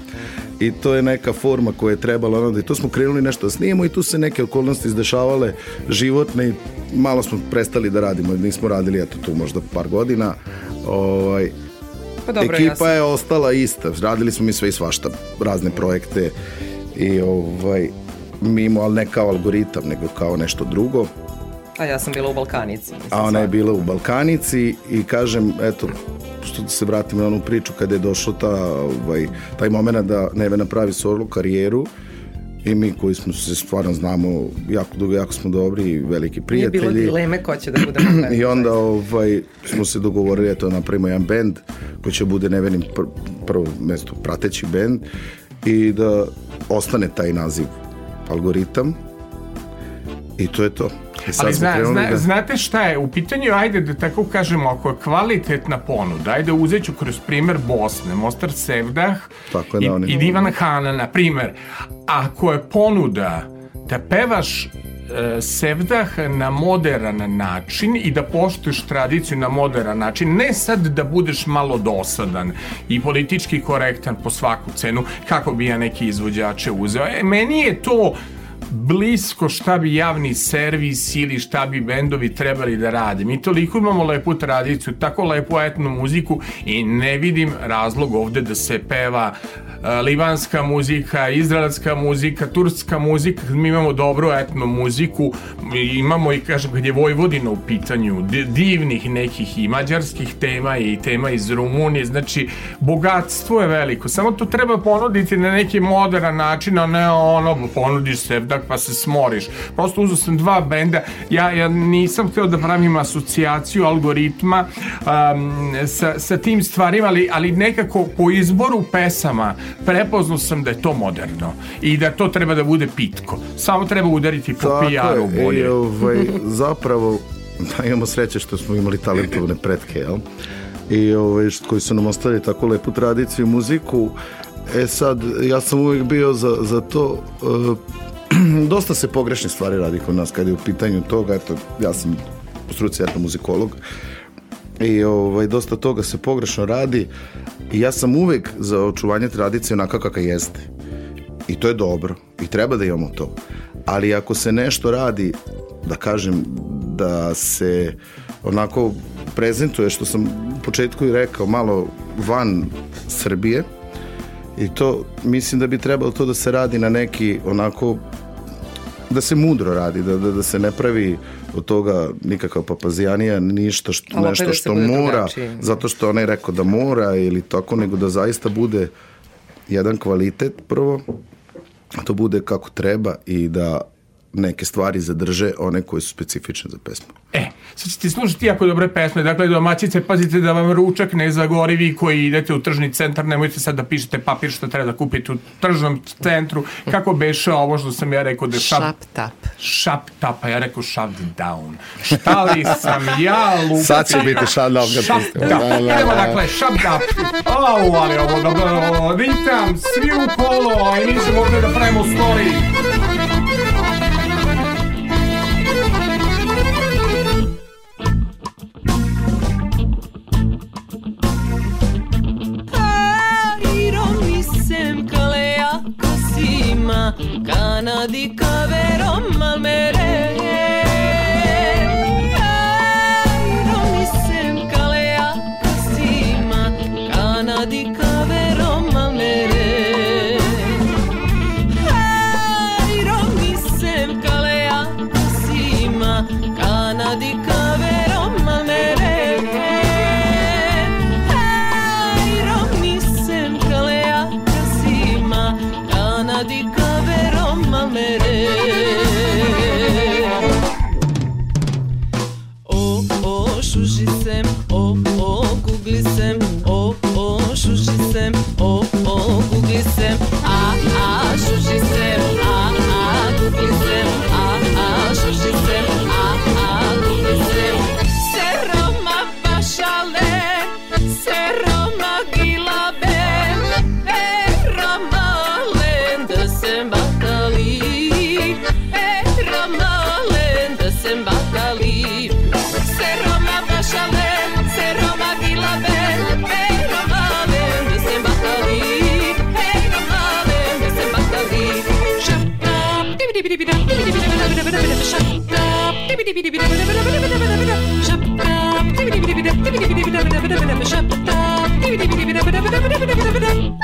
I to je neka forma koja je trebala onda i tu smo krenuli nešto da snimamo i tu se neke okolnosti izdešavale životne i malo smo prestali da radimo, nismo radili eto tu možda par godina. Ovaj, Pa dobro, Ekipa ja sam, je ostala ista. Radili smo mi sve i svašta, razne projekte i ovaj mimo, ali ne kao algoritam, nego kao nešto drugo. a ja sam bila u Balkanici. mislim, A ona je bila u Balkanici i kažem, eto, što da se vratim na onu priču kada je došao ta, ovaj, taj moment da Nevena pravi solo karijeru i mi koji smo se stvarno znamo jako dugo, jako smo dobri i veliki Nije prijatelji. bilo dileme ko će da bude <clears throat> I onda ovaj, smo se dogovorili eto, da napravimo jedan bend koji će bude Nevenin pr prvo mesto prateći bend i da ostane taj naziv algoritam i to je to. Sad Ali zna, zna, da- znate šta je, u pitanju, ajde da tako kažemo, ako je kvalitetna ponuda, ajde uzet ću kroz primer Bosne, Mostar Sevdah Tako je, i, da, i Divan Hana, na primer. Ako je ponuda da pevaš e, Sevdah na moderan način i da poštuješ tradiciju na moderan način, ne sad da budeš malo dosadan i politički korektan po svaku cenu, kako bi ja neki izvođače uzeo. E, meni je to blisko šta bi javni servis ili šta bi bendovi trebali da rade. Mi toliko imamo lepu tradiciju, tako lepu etnu muziku i ne vidim razlog ovde da se peva e, libanska muzika, izraelska muzika, turska muzika, mi imamo dobru etnu muziku, imamo i kažem kad je Vojvodina u pitanju, di- divnih nekih i mađarskih tema i tema iz Rumunije, znači bogatstvo je veliko, samo to treba ponuditi na neki modern način, a ne ono ponudiš sevdak pa se smoriš. Prosto uzeo sam dva benda, ja, ja nisam hteo da pravim asocijaciju algoritma um, sa, sa tim stvarima, ali, ali nekako po izboru pesama prepoznao sam da je to moderno i da to treba da bude pitko. Samo treba udariti po Tako PR-u je, bolje. i ovaj, <laughs> zapravo da imamo sreće što smo imali talentovne pretke, jel? I ovaj, koji su nam ostavili tako lepu tradiciju i muziku. E sad, ja sam uvijek bio za, za to, e, <clears throat> dosta se pogrešnih stvari radi kod nas kad je u pitanju toga, eto, ja sam po struci etno muzikolog, i ovaj, dosta toga se pogrešno radi i ja sam uvek za očuvanje tradicije onaka kakva jeste. I to je dobro i treba da imamo to. Ali ako se nešto radi da kažem da se onako prezentuje što sam u početku i rekao malo van Srbije i to mislim da bi trebalo to da se radi na neki onako da se mudro radi, da, da, da se ne pravi od toga nikakva papazijanija, ništa što, Ali nešto da što mora, drugačiji. zato što onaj rekao da mora ili tako, nego da zaista bude jedan kvalitet prvo, to bude kako treba i da neke stvari zadrže one koje su specifične za pesmu. E, sad ćete slušati jako dobre pesme. Dakle, domaćice, pazite da vam ručak ne zagori vi koji idete u tržni centar. Nemojte sad da pišete papir što treba da kupite u tržnom centru. Kako beše ovo što sam ja rekao da je šap, Šap tap. šap tapa, ja rekao shut down. Šta li sam ja lupio? Sad će biti shut down pustimo. down. Da, da, da. Idemo dakle, shut up. Au, ali ovo dobro, ritam, svi u kolo, a i mi ćemo ovde da pravimo story. ma cana di cavero malmerei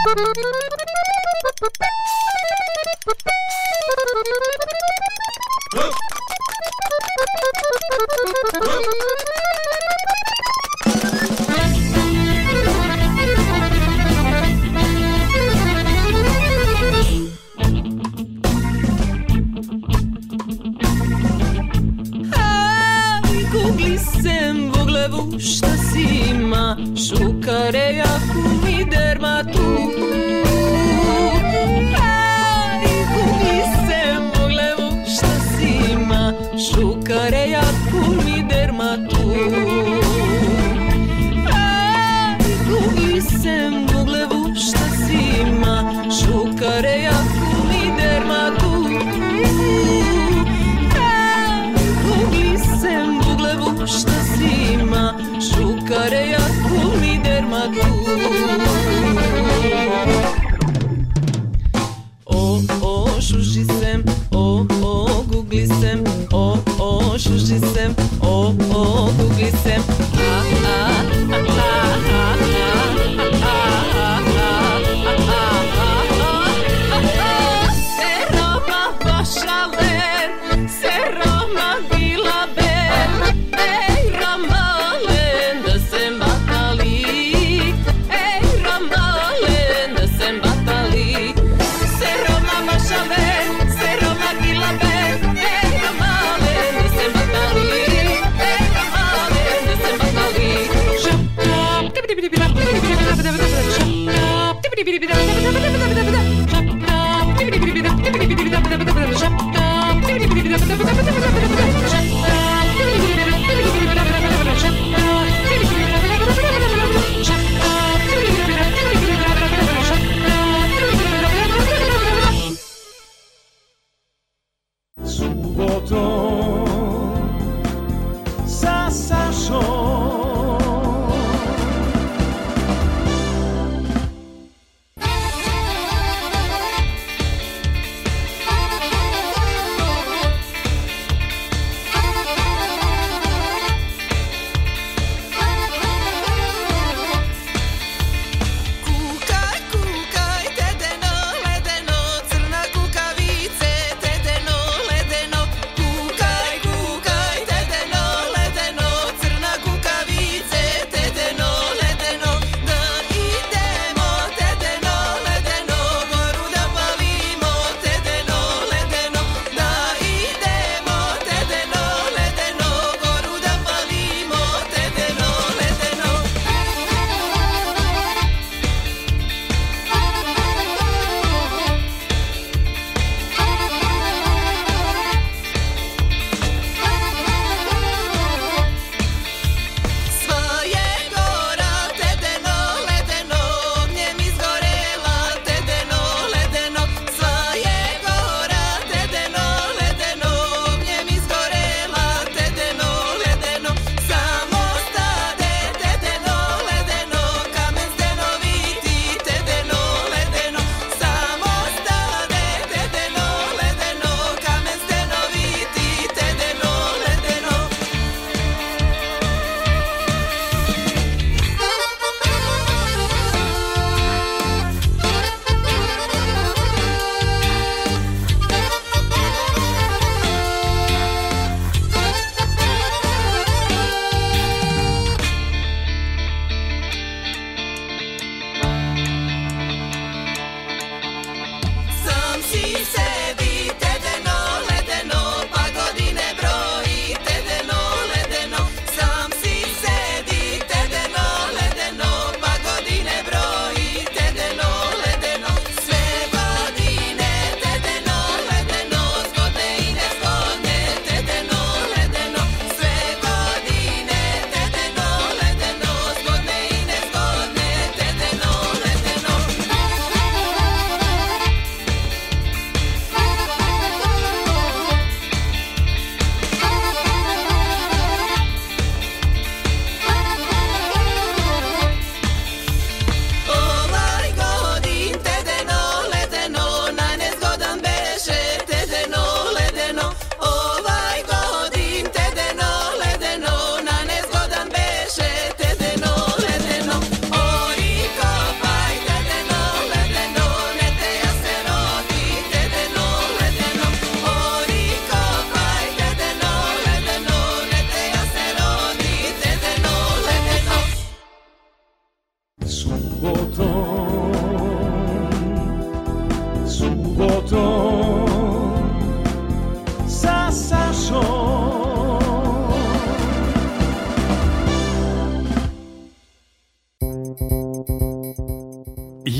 Thank you.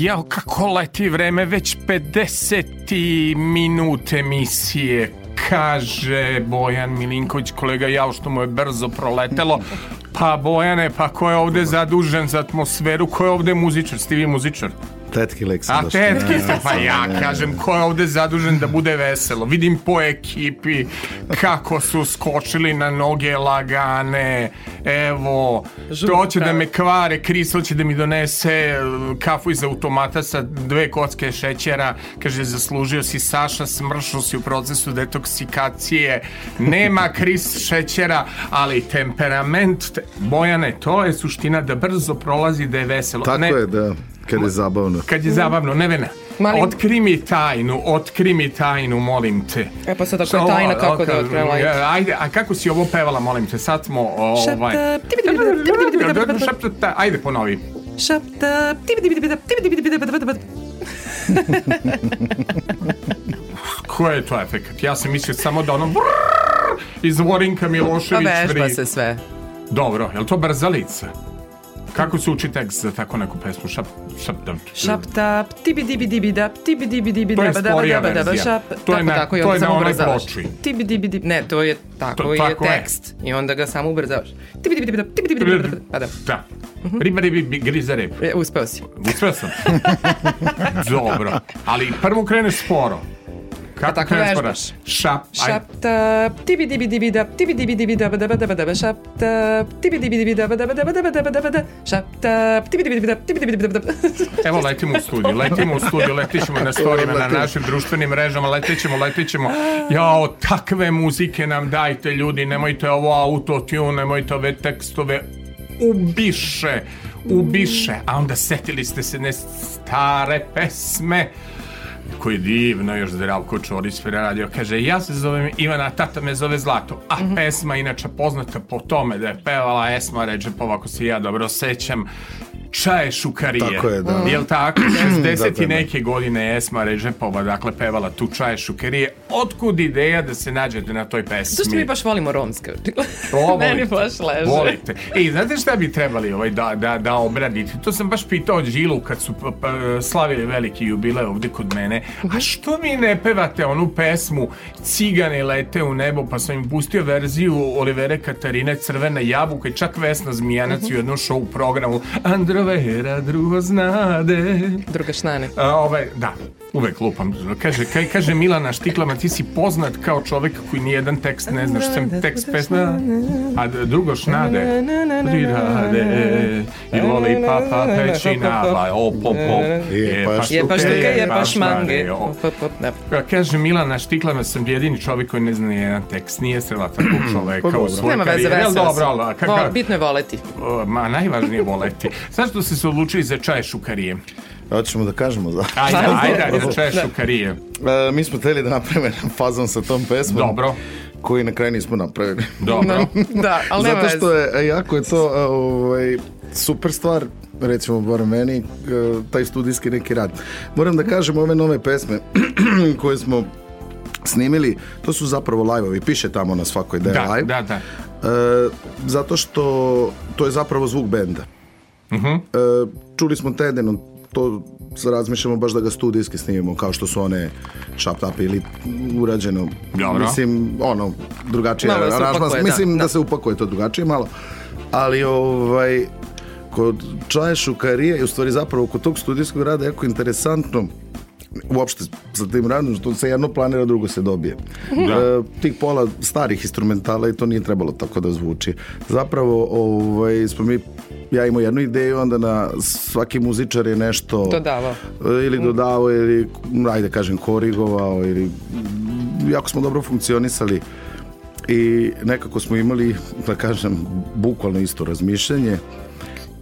Jao, kako leti vreme, već 50 minut emisije, kaže Bojan Milinković, kolega Jao, što mu je brzo proletelo. Pa Bojane, pa ko je ovde zadužen za atmosferu, ko je ovde muzičar, ste vi muzičar? Tetki lek sam A tetki ste, pa ja kažem, ko je ovde zadužen da bude veselo. Vidim po ekipi kako su skočili na noge lagane. Evo, to će da me kvare, Kris hoće da mi donese e, kafu iz automata sa dve kocke šećera. Kaže, zaslužio si Saša, smršao si u procesu detoksikacije. Nema Kris šećera, ali temperament, te- Bojane, to je suština da brzo prolazi, da je veselo. Tako Ne- je, da. Kad je zabavno. kad je zabavno, Nevena, Malim... Otkri mi tajnu, otkri mi tajnu, molim te. E pa sad ako je tajna, kako da otkrela? E, ajde, a kako si ovo pevala, molim te? Sad smo ovaj... Šapta... Ajde, ponovi. Šapta... Ko je to efekt? Ja sam mislio samo da ono... Iz Vorinka Milošević... Pa vežba se sve. Dobro, je li to brzalica? Kako se uči tekst za tako neku pesmu? Šap, šap, da, Šapta, tibi, dibi, dibi, da, tibi, dibi, dibi, daba, daba, daba, daba, šap. To je Tako, na- tako, to je na onoj ploči. Tibi, dibi, dibi, ne, to je, tako To- je tako je. tekst. I onda ga samo ubrzavaš. Tibi, dibi, dibi, da, tibi, dibi, dibi, pa da. Da. Riba, ribi, bi- griza rep. E, Uspeo si. Uspeo sam. <laughs> Dobro. Ali prvo kreneš sporo. Kako tako vežbaš. Šap. Šapta, tibi, dibi, dibi, da, tibi, dibi, dibi, daba, daba, daba, daba, šapta, tibi, dibi, dibi, daba, daba, daba, daba, daba, daba, da, šapta, tibi, dibi, dibi, da, tibi, dibi, dibi, daba. Evo letimo u studiju, letimo u studiju, letićemo na storijima, na našim društvenim mrežama, letićemo, letićemo. Jao, takve muzike nam dajte ljudi, nemojte ovo autotune, nemojte ove tekstove, ubiše, ubiše. A onda setili ste se ne stare pesme, koji divno još Zdravko Čorić pre radio, kaže ja se zovem Ivana, tata me zove Zlato, a pesma inače poznata po tome da je pevala Esma Ređepova, ako se ja dobro sećam, Čaje šukarije. Tako je, da. Jel tako? <clears throat> 60 Da, i da, da. neke godine Esma Ređepova, dakle, pevala tu Čaje šukarije. Otkud ideja da se nađete na toj pesmi? Zašto mi baš volimo romske? O, <laughs> Meni baš leže. Volite. E, znate šta bi trebali ovaj, da, da, da obradite? To sam baš pitao Đilu kad su pa, pa, slavili veliki jubilej ovde kod mene. A što mi ne pevate onu pesmu Cigane lete u nebo, pa sam im pustio verziju Olivere Katarine Crvena jabuka i čak Vesna Zmijanac u jednom show programu Androvera drugo znade. Druga šnane. A, ovaj, da, uvek lupam. Kaže, kaj, kaže Milana Štiklama, ti si poznat kao čovek koji nijedan tekst ne znaš, sem tekst pesma, a drugo šnade. Rirade, i loli papa pećina, ba, op, op, op, Je, pa Je pa štuke, je pa op, op, da. Kaže Milana Štiklama, sam jedini čovjek koji ne zna nijedan tekst, nije srela takvog <clears throat> čoveka u svojoj Nema veze, karijeri. Vesela dobro, Bitno je voleti. ma najvažnije voleti. <laughs> Zašto ste se odlučili za čaje šukarije? Hoćemo da kažemo za... Ajde, <laughs> ajde, ajde, čaje Da. šukarije. E, mi smo hteli da napravimo fazon sa tom pesmom. Dobro. Koji na kraju nismo napravili. Dobro. <laughs> Da, ali nema Zato što je, e, jako je to e, ovaj, super stvar, recimo bar meni, e, taj studijski neki rad. Moram da kažem ove nove pesme <clears throat> koje smo snimili, to su zapravo live-ovi, piše tamo na svakoj da je Da, live. da, da. E, zato što to je zapravo zvuk benda. Mhm. E, čuli smo Tedeno, to razmišljamo baš da ga studijski snimimo, kao što su one Shut Up ili urađeno. Dobro. Mislim, ono, drugačije Malo da upakuje, Mislim da, da, da. se upakuje to drugačije malo. Ali ovaj, kod Čaje Šukarije i u stvari zapravo kod tog studijskog rada jako interesantno uopšte sa tim radom, što se jedno planira, drugo se dobije. E, tih pola starih instrumentala i to nije trebalo tako da zvuči. Zapravo, ovaj, smo mi ja imao jednu ideju, onda na svaki muzičar je nešto Dodavao. e, ili dodavao ili, ajde kažem, korigovao ili jako smo dobro funkcionisali i nekako smo imali, da kažem, bukvalno isto razmišljanje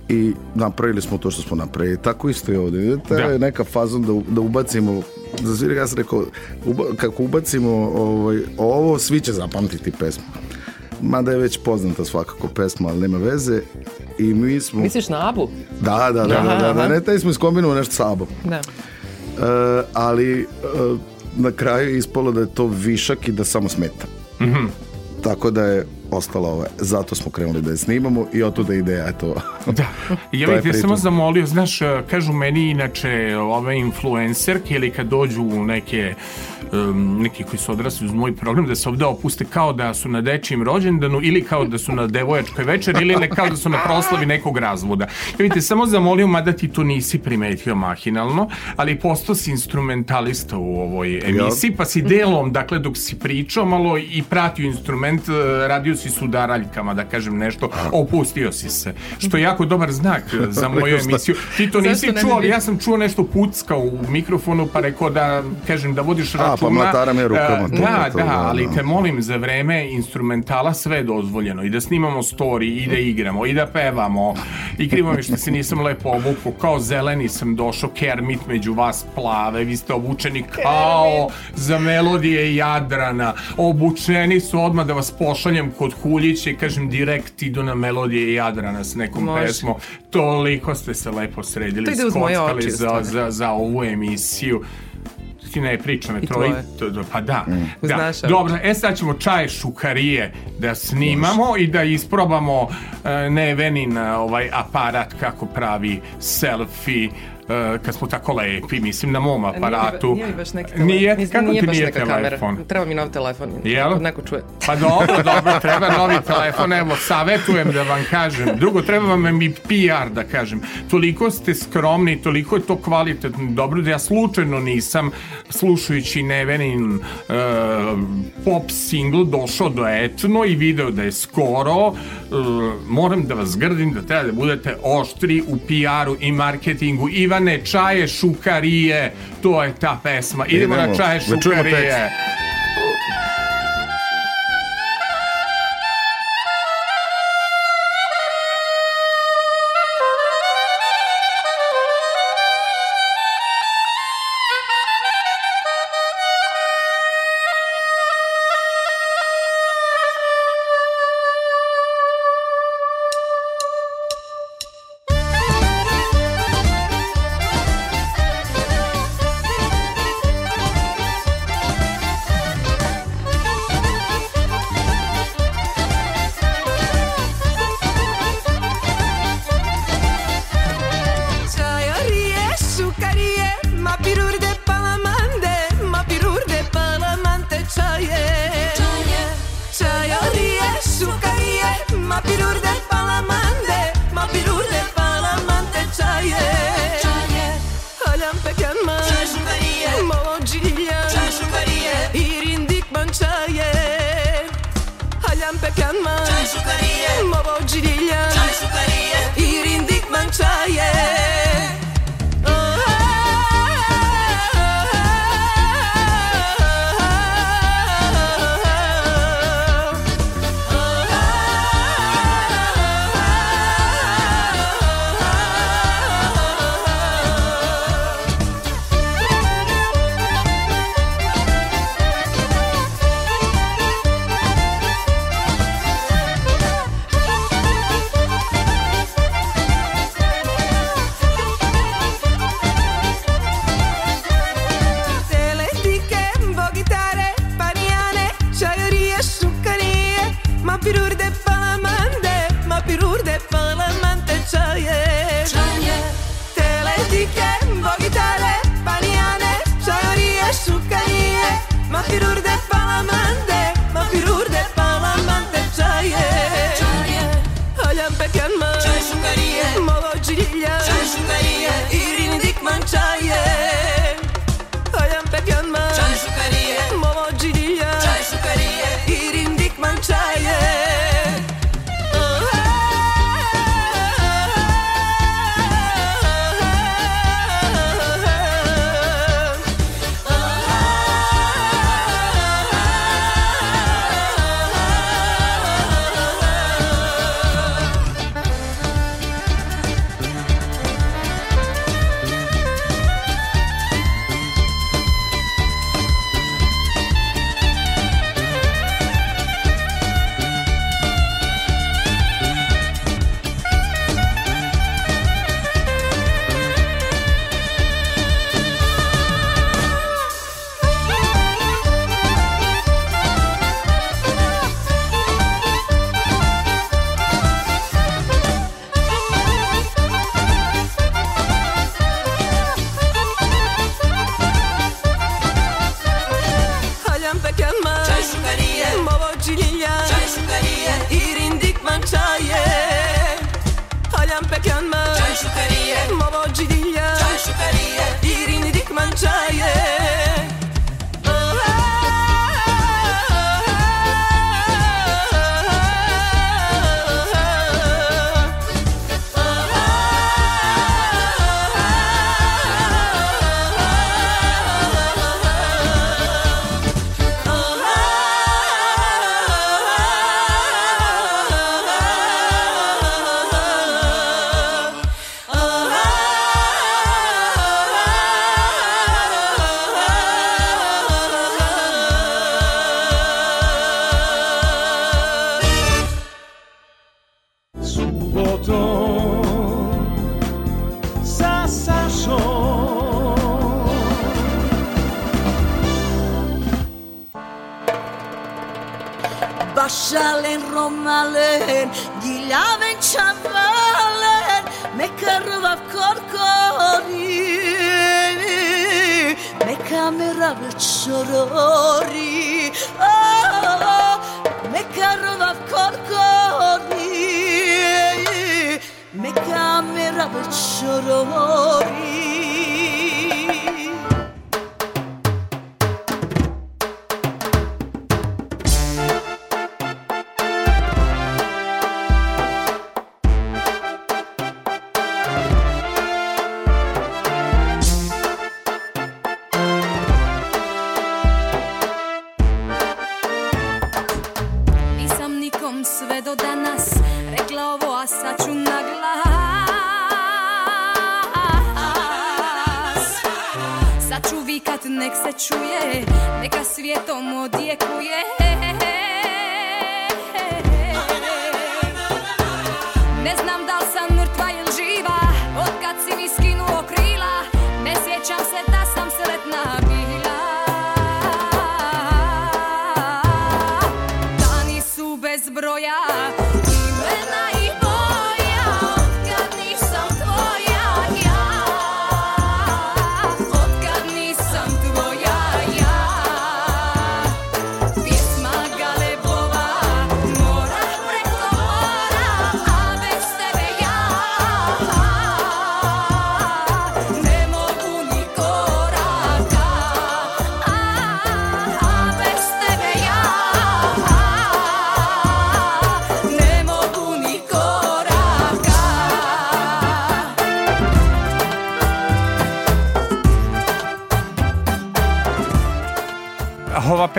i napravili smo to što smo napravili. Tako isto je ovdje. Vidite, Da. neka fazon da, da ubacimo za svi, ja sam rekao, uba, kako ubacimo ovaj, ovo, svi će zapamtiti pesmu. Mada je već poznata svakako pesma, ali nema veze. I mi smo... Misliš na Abu? Da, da, da, da, da, da, Aha. ne, taj smo iskombinovali nešto sa Abom. Da. E, ali e, na kraju je ispalo da je to višak i da samo smeta. Tako da je ostala ova, zato smo krenuli da je snimamo i otuda ideja, eto. Da. <laughs> Ja bih te samo zamolio, znaš, kažu meni inače ove influencerke ili kad dođu neke um, neki koji su odrasli uz moj program da se ovde opuste kao da su na dečijem rođendanu ili kao da su na devojačkoj večeri ili ne kao da su na proslavi nekog razvoda. Ja bih te samo zamolio, mada ti to nisi primetio mahinalno, ali postao si instrumentalista u ovoj emisiji, pa si delom, dakle, dok si pričao malo i pratio instrument, eh, radio si su udaraljkama, da kažem nešto, opustio si se. Što je jako dobar znak za moju emisiju. Ti to nisi čuo, ali bio? ja sam čuo nešto puckao u mikrofonu, pa rekao da, kažem, da vodiš računa. pa mlataram je rukama, Da, da, da, ali da. te molim za vreme instrumentala sve je dozvoljeno i da snimamo story i da igramo i da pevamo i krivo mi što se nisam lepo obukao kao zeleni sam došao Kermit među vas plave vi ste obučeni kao za melodije Jadrana obučeni su odmah da vas pošaljem kod Huljića i kažem direkt idu na melodije Jadrana s nekom Može. pesmom. Toliko ste se lepo sredili skockali za, za, za ovu emisiju. Ti ne pričam, to, to, pa da. Uz da. Dobro, e sad ćemo čaje šukarije da snimamo i da isprobamo e, Nevenin e, ovaj aparat kako pravi selfie kad smo tako lepi, mislim na mom aparatu. Nije mi baš neki telefon. Nije, Mislim, kako nije ti baš nije telefon? kamera. Treba mi nov telefon. Jel? Ako Neko čuje. Pa dobro, <laughs> dobro, treba novi telefon, evo, savetujem da vam kažem. Drugo, treba vam i PR da kažem. Toliko ste skromni, toliko je to kvalitetno, dobro da ja slučajno nisam, slušajući Nevenin uh, pop single, došao do etno i video da je skoro. Uh, moram da vas grdim da treba da budete oštri u PR-u i marketingu. Ivane, čaje šukarije, to je ta pesma. Idemo, Idemo, na čaje da šukarije. pirur de palamante, ma pirur de palamante çaye. Çaye. Teletike, vogitale, panijane, čajorije, šukanije, ma pirur de palamante, ma pirur de palamante çaye. Çaye. Halam pekanma, çay şukanije, molo cilja, çay şukanije, irindik mançaye.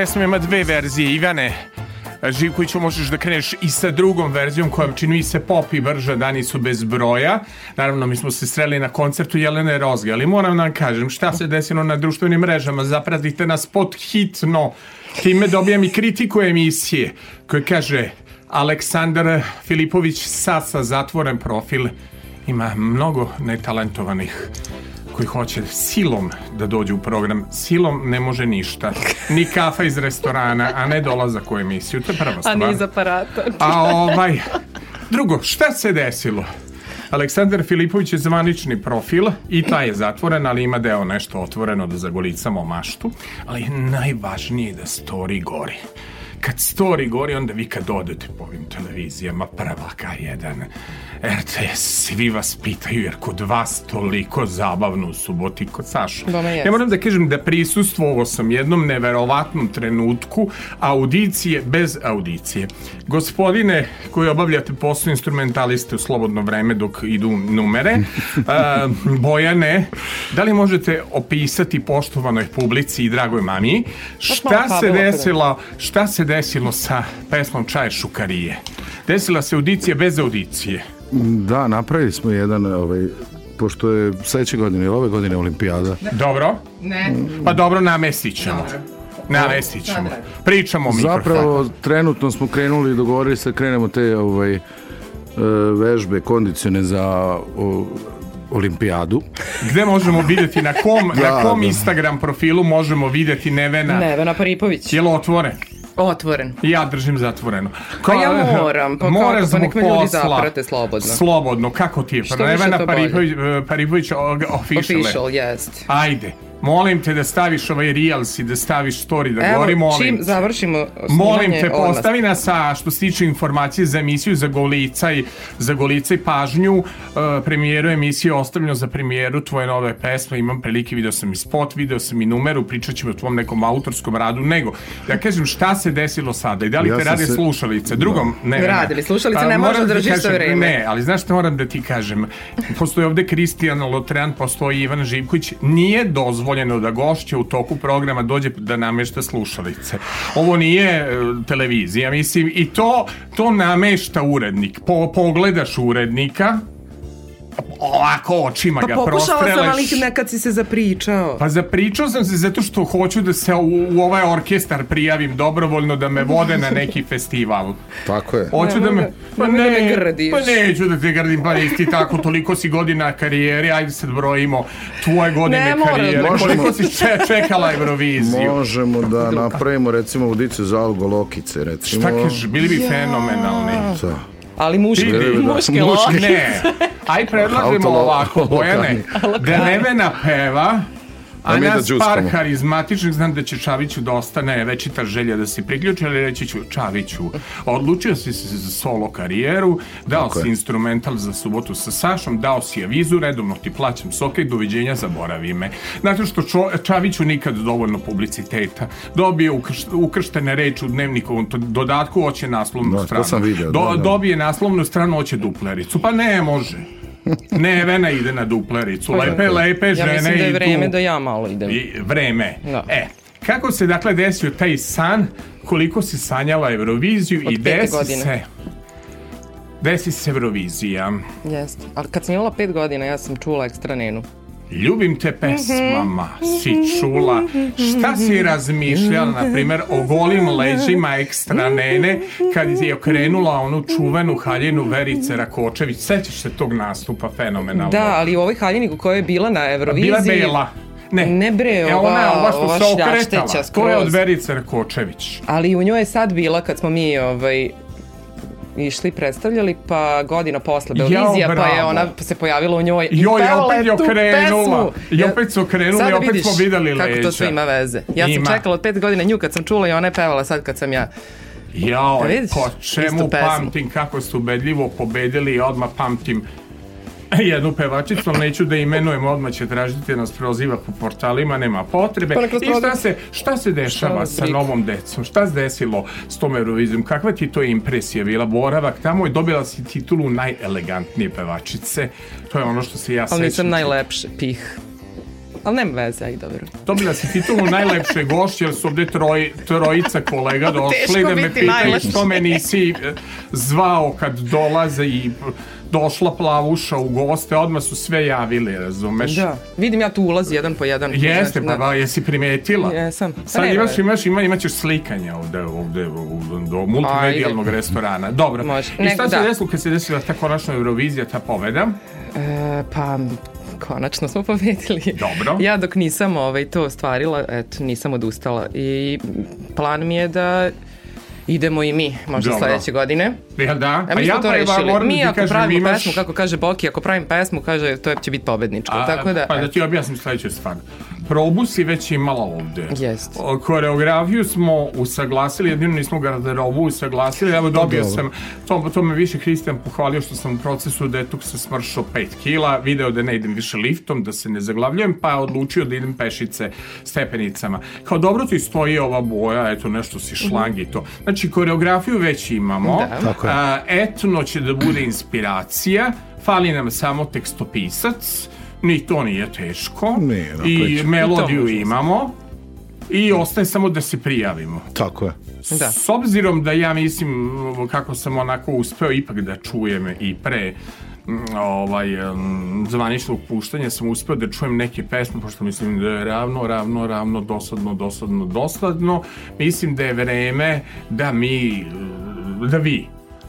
Pesma ima dve verzije, Ivane. Živkoviću možeš da kreneš i sa drugom verzijom koja čini se pop i brža, dani su bez broja. Naravno, mi smo se sreli na koncertu Jelene Rozge, ali moram da vam kažem šta se desilo na društvenim mrežama. Zapratite nas pod hitno. Time dobijam i kritiku emisije koja kaže Aleksandar Filipović Sasa zatvoren profil ima mnogo netalentovanih koji hoće silom da dođu u program. Silom ne može ništa. Ni kafa iz restorana, a ne dolazak u emisiju. To je prva A stvar. niz aparata. A ovaj... Drugo, šta se desilo? Aleksandar Filipović je zvanični profil i taj je zatvoren, ali ima deo nešto otvoreno da zagolicamo maštu. Ali najvažnije je da story gori. Kad story gori, onda vi kad odete po ovim televizijama, prva K1, RTS, svi vas pitaju, jer kod vas toliko zabavno u suboti kod Saša. Ja moram da kažem da prisustvovao sam jednom neverovatnom trenutku audicije bez audicije. Gospodine koji obavljate posao instrumentaliste u slobodno vreme dok idu numere, <laughs> a, Bojane, da li možete opisati poštovanoj publici i dragoj mami šta se desilo, šta se desilo sa pesmom Čaje šukarije? Desila se audicija bez audicije. Da, napravili smo jedan, ovaj, pošto je sledeće godine ili ove godine olimpijada. Dobro? Ne. Pa dobro, namestit ćemo. Namestit ćemo. Pričamo mikrofonu. Zapravo, trenutno smo krenuli i dogovorili se da krenemo te ovaj, e, vežbe kondicione za o, olimpijadu. Gde možemo videti, na kom, <laughs> na Da, kom da. Instagram profilu možemo videti Nevena? Nevena Paripović. Je li otvoren? Otvoren. Ja držim zatvoreno. Pa ja moram, pa kako, Moraš pa zbog nek me ljudi posla. zaprate slobodno. Slobodno, kako ti je? Što Pa više, Nevena Paripović o- official. Official, jest. Ajde, molim te da staviš ovaj reels i da staviš story, da Evo, gori, molim čim te. završimo Molim te, postavi nas sa što se tiče informacije za emisiju za Golica i za Golica i pažnju uh, premijeru emisije ostavljeno za premijeru tvoje nove pesme imam prilike, video sam i spot video sam i numeru, pričat ćemo o tvom nekom autorskom radu nego, ja kažem šta se desilo sada i da li Ja te rade se- slušalice drugom, ne, ne, Rade li slušalice? Pa, Ne možeš da držiš sve vreme. ne, ali znaš šta moram da ti kažem postoji ovde Kristijan Lotrean postoji Ivan Živković nije dozvoljeno da gošće u toku programa dođe da namešta slušalice. Ovo nije e, televizija mislim i to to namešta urednik. Po, pogledaš urednika ovako očima Pa ga pokušala sam, ali prostreleš nekad si se zapričao. Pa zapričao sam se zato što hoću da se u, u ovaj orkestar prijavim dobrovoljno da me vode na neki festival. Tako je. Hoću da me... Nemoj da- nemoj da me gradiš. Pa neću da te grdim, pa nisi ti tako, toliko si godina karijere, ajde sad brojimo tvoje godine Ne mora, karijere. možemo. Koliko si če, čekala Euroviziju? Možemo da napravimo recimo audicu za algolokice, recimo. Šta kažeš, bili bi fenomenalni. Da. Ali muški, Vidi, da. muški Muški. loki. Ne, aj predlažemo ovako, Bojane, da Nevena peva, a mi da nas par džuskamo. harizmatičnih, znam da će Čaviću da ostane večita želja da se priključi, ali reći ću Čaviću, odlučio si se za solo karijeru, dao Tako si je. instrumental za subotu sa Sašom, dao si avizu, redovno ti plaćam soke doviđenja, zaboravi me. Znate što Čo, Čaviću nikad dovoljno publiciteta. Dobije ukrš, ukrštene reči u dnevnikovom dodatku, hoće naslovnu Da, to stranu. sam video, Do, da, da. Dobije naslovnu stranu, hoće duplericu. Pa ne može. Ne, Vena ide na duplericu. Lepe, lepe Ja žene mislim da je vreme da ja malo idem. I vreme. Da. E, kako se dakle desio taj san, koliko si sanjala Euroviziju Od i desi godine. se desi se Eurovizija. Jeste. Ali kad sam imala pet godina, ja sam čula ekstra nenu. Ljubim te pesmama, si čula, šta si razmišljala, na primjer, o golim leđima ekstra nene, kad je okrenula onu čuvenu haljinu Verice Rakočević, sećaš se tog nastupa fenomenalno? Da, ali u ovoj haljini koja je bila na Euroviziji... Bila bela. Ne, Ne bre, e, ova- ona, ova što ova se okretala, to je od Verice Rakočević. Ali u njoj je sad bila kad smo mi ovaj, išli predstavljali, pa godina posle Beovizija, pa je ona se pojavila u njoj i Joj, pevala opet je okrenula. I opet su okrenuli, Sada opet smo videli Kako to sve ima veze. Ja Ima. sam čekala od pet godina nju kad sam čula i ona je pevala sad kad sam ja. Jao, Pa vidiš, po čemu pamtim kako su ubedljivo pobedili i odmah pamtim <laughs> jednu pevačicu, ali neću da imenujem, odmah će tražiti nas proziva po portalima, nema potrebe. Pa I šta se, šta se dešava sa novom decom? Šta se desilo s tom Eurovizijom? Kakva ti to impresija bila? Boravak tamo je dobila si titulu najelegantnije pevačice. To je ono što se ja Ali sećam. nisam najlepše, pih. Ali nema veze, aj dobro. Dobila si titulu najlepše gošće, jer su ovde troj, trojica kolega <laughs> došli da me pitaju što me nisi e, zvao kad dolaze i došla plavuša u goste, odmah su sve javili, razumeš? Da. Vidim ja tu ulazi jedan po jedan. Jeste, pa Da. jesi primetila? Jesam. Sad nema imaš, imaš, ima, imaćeš slikanje ovde, ovde u, do multimedijalnog restorana. Dobro. Može. I Ne, šta se da. desilo kad se desila ta konačna Eurovizija, ta pobeda? E, pa konačno smo <laughs> pobedili. Dobro. Ja dok nisam ovaj, to ostvarila, eto, nisam odustala. I plan mi je da idemo i mi, možda Dobro. sledeće godine. Jel da? A mi smo to pa, rešili. da Mi ako kažem, pravimo imaš- pesmu, kako kaže Boki, ako pravim pesmu, kaže, to će biti pobedničko. Tako da, pa da ti objasnim sledeću stvar. Probu si već imala ovde. Jest. Koreografiju smo usaglasili, jedino nismo garderobu usaglasili. Evo dobio Dobro. sam, to, to me više Hristijan pohvalio što sam u procesu detoksa smršao 5 kila, video da ne idem više liftom, da se ne zaglavljujem, pa je odlučio da idem pešice stepenicama. Kao dobro ti stoji ova boja, eto nešto si šlang i to. Znači koreografiju već imamo, Da. Tako je. Etno će da bude inspiracija, fali nam samo tekstopisac, ni to nije teško. Nije, dakle, I melodiju možemo. imamo. I ostaje samo da se prijavimo. Tako je. Da. S obzirom da ja mislim kako sam onako uspeo ipak da čujem i pre mm, ovaj mm, zvaničnog puštanja sam uspeo da čujem neke pesme pošto mislim da je ravno, ravno, ravno dosadno, dosadno, dosadno mislim da je vreme da mi da vi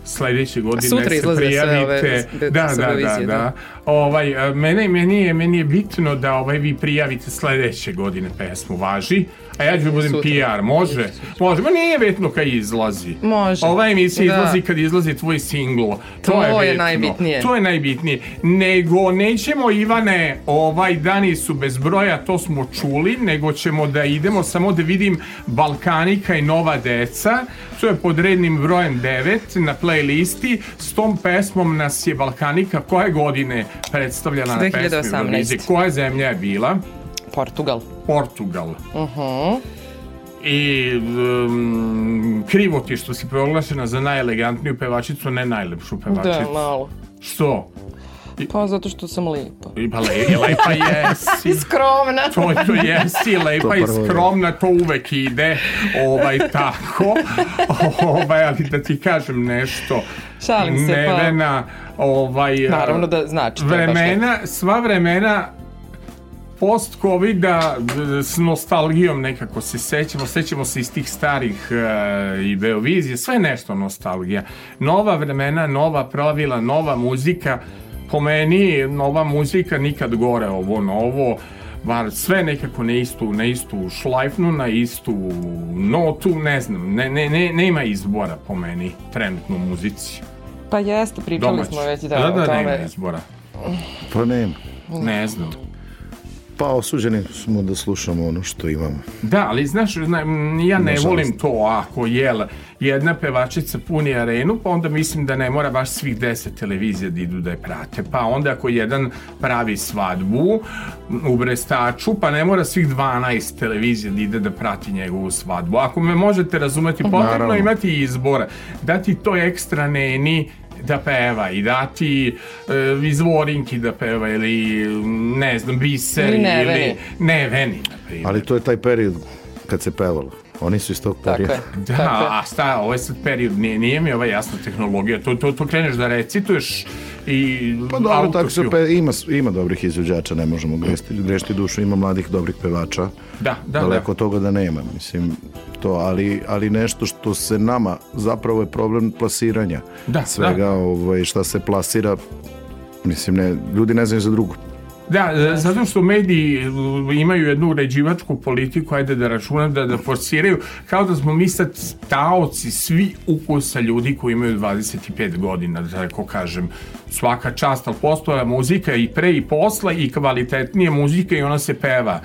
sledeće godine Sutra se izlaze sve prijavite. ove da, da, da, da. Ovaj, a, mene, meni, je, meni je bitno da ovaj, vi prijavite sledeće godine pesmu, važi? A ja ću da budem Sutra. PR, može? Može, ma nije bitno kad izlazi. Može. Ova emisija Da. izlazi kad izlazi tvoj singl. To, To je, je najbitnije. To je najbitnije. Nego nećemo, Ivane, ovaj dani su bez broja, to smo čuli, nego ćemo da idemo samo da vidim Balkanika i Nova deca. To je pod rednim brojem 9 na playlisti. S tom pesmom nas je Balkanika koje godine predstavljala na pesmi 2018. Eurovizije? Koja zemlja je bila? Portugal. Portugal. Uh-huh. I um, krivo ti što si proglašena za najelegantniju pevačicu, ne najlepšu pevačicu. Da, malo. Što? Pa zato što sam lipa. I pa le, lepa <laughs> jesi. Skromna. To, to jesi, lepa i prvo, da. skromna, to uvek ide, ovaj, tako, ovaj, ali da ti kažem nešto, Šalim se, pa- Nevena, ovaj, Naravno da znači to vremena, sva vremena post covida s nostalgijom nekako se sećamo, sećamo se iz tih starih e, i Beovizije, sve nešto nostalgija. Nova vremena, nova pravila, nova muzika, po meni nova muzika nikad gore ovo novo, bar sve nekako na istu, na istu šlajfnu, na istu notu, ne znam, ne, ne, ne, nema izbora po meni trenutno u muzici. Pa jeste, pričali Domaći. smo već da, da, da o nema tome. izbora. Pa nema. Ne znam. Pa osuđeni smo da slušamo ono što imamo. Da, ali znaš, zna- ja ne Nažalost. volim to ako jel jedna pevačica puni arenu, pa onda mislim da ne mora baš svih deset televizija da idu da je prate. Pa onda ako jedan pravi svadbu u Brestaču, pa ne mora svih 12 televizija da ide da prati njegovu svadbu. Ako me možete razumeti, potrebno imati izbor. Dati to ekstra neni da peva i dati e, izvorinki da peva ili ne znam biseri Ili Neveni. ili neveni na primjer. Ali to je taj period kad se pevalo. Oni su iz tog Tako perioda. je. Da, Tako je. a šta, ovo je sad period, nije, nije mi ova jasna tehnologija, to, to, to kreneš da recituješ i Pa dobro, tako se pe, ima, ima dobrih izvođača, ne možemo grešti, grešti dušu, ima mladih dobrih pevača. Da, da, Daleko da. toga da nema, mislim, to, ali, ali nešto što se nama, zapravo je problem plasiranja Da, svega, da. Ovaj, šta se plasira, mislim, ne, ljudi ne znaju za drugo. Da, e, zato što mediji e, imaju jednu uređivačku politiku, ajde da računam, da, da forsiraju, kao da smo mi sad taoci svi ukusa ljudi koji imaju 25 godina, da tako kažem. Svaka čast, ali postoja muzika i pre i posle i kvalitetnije muzika i ona se peva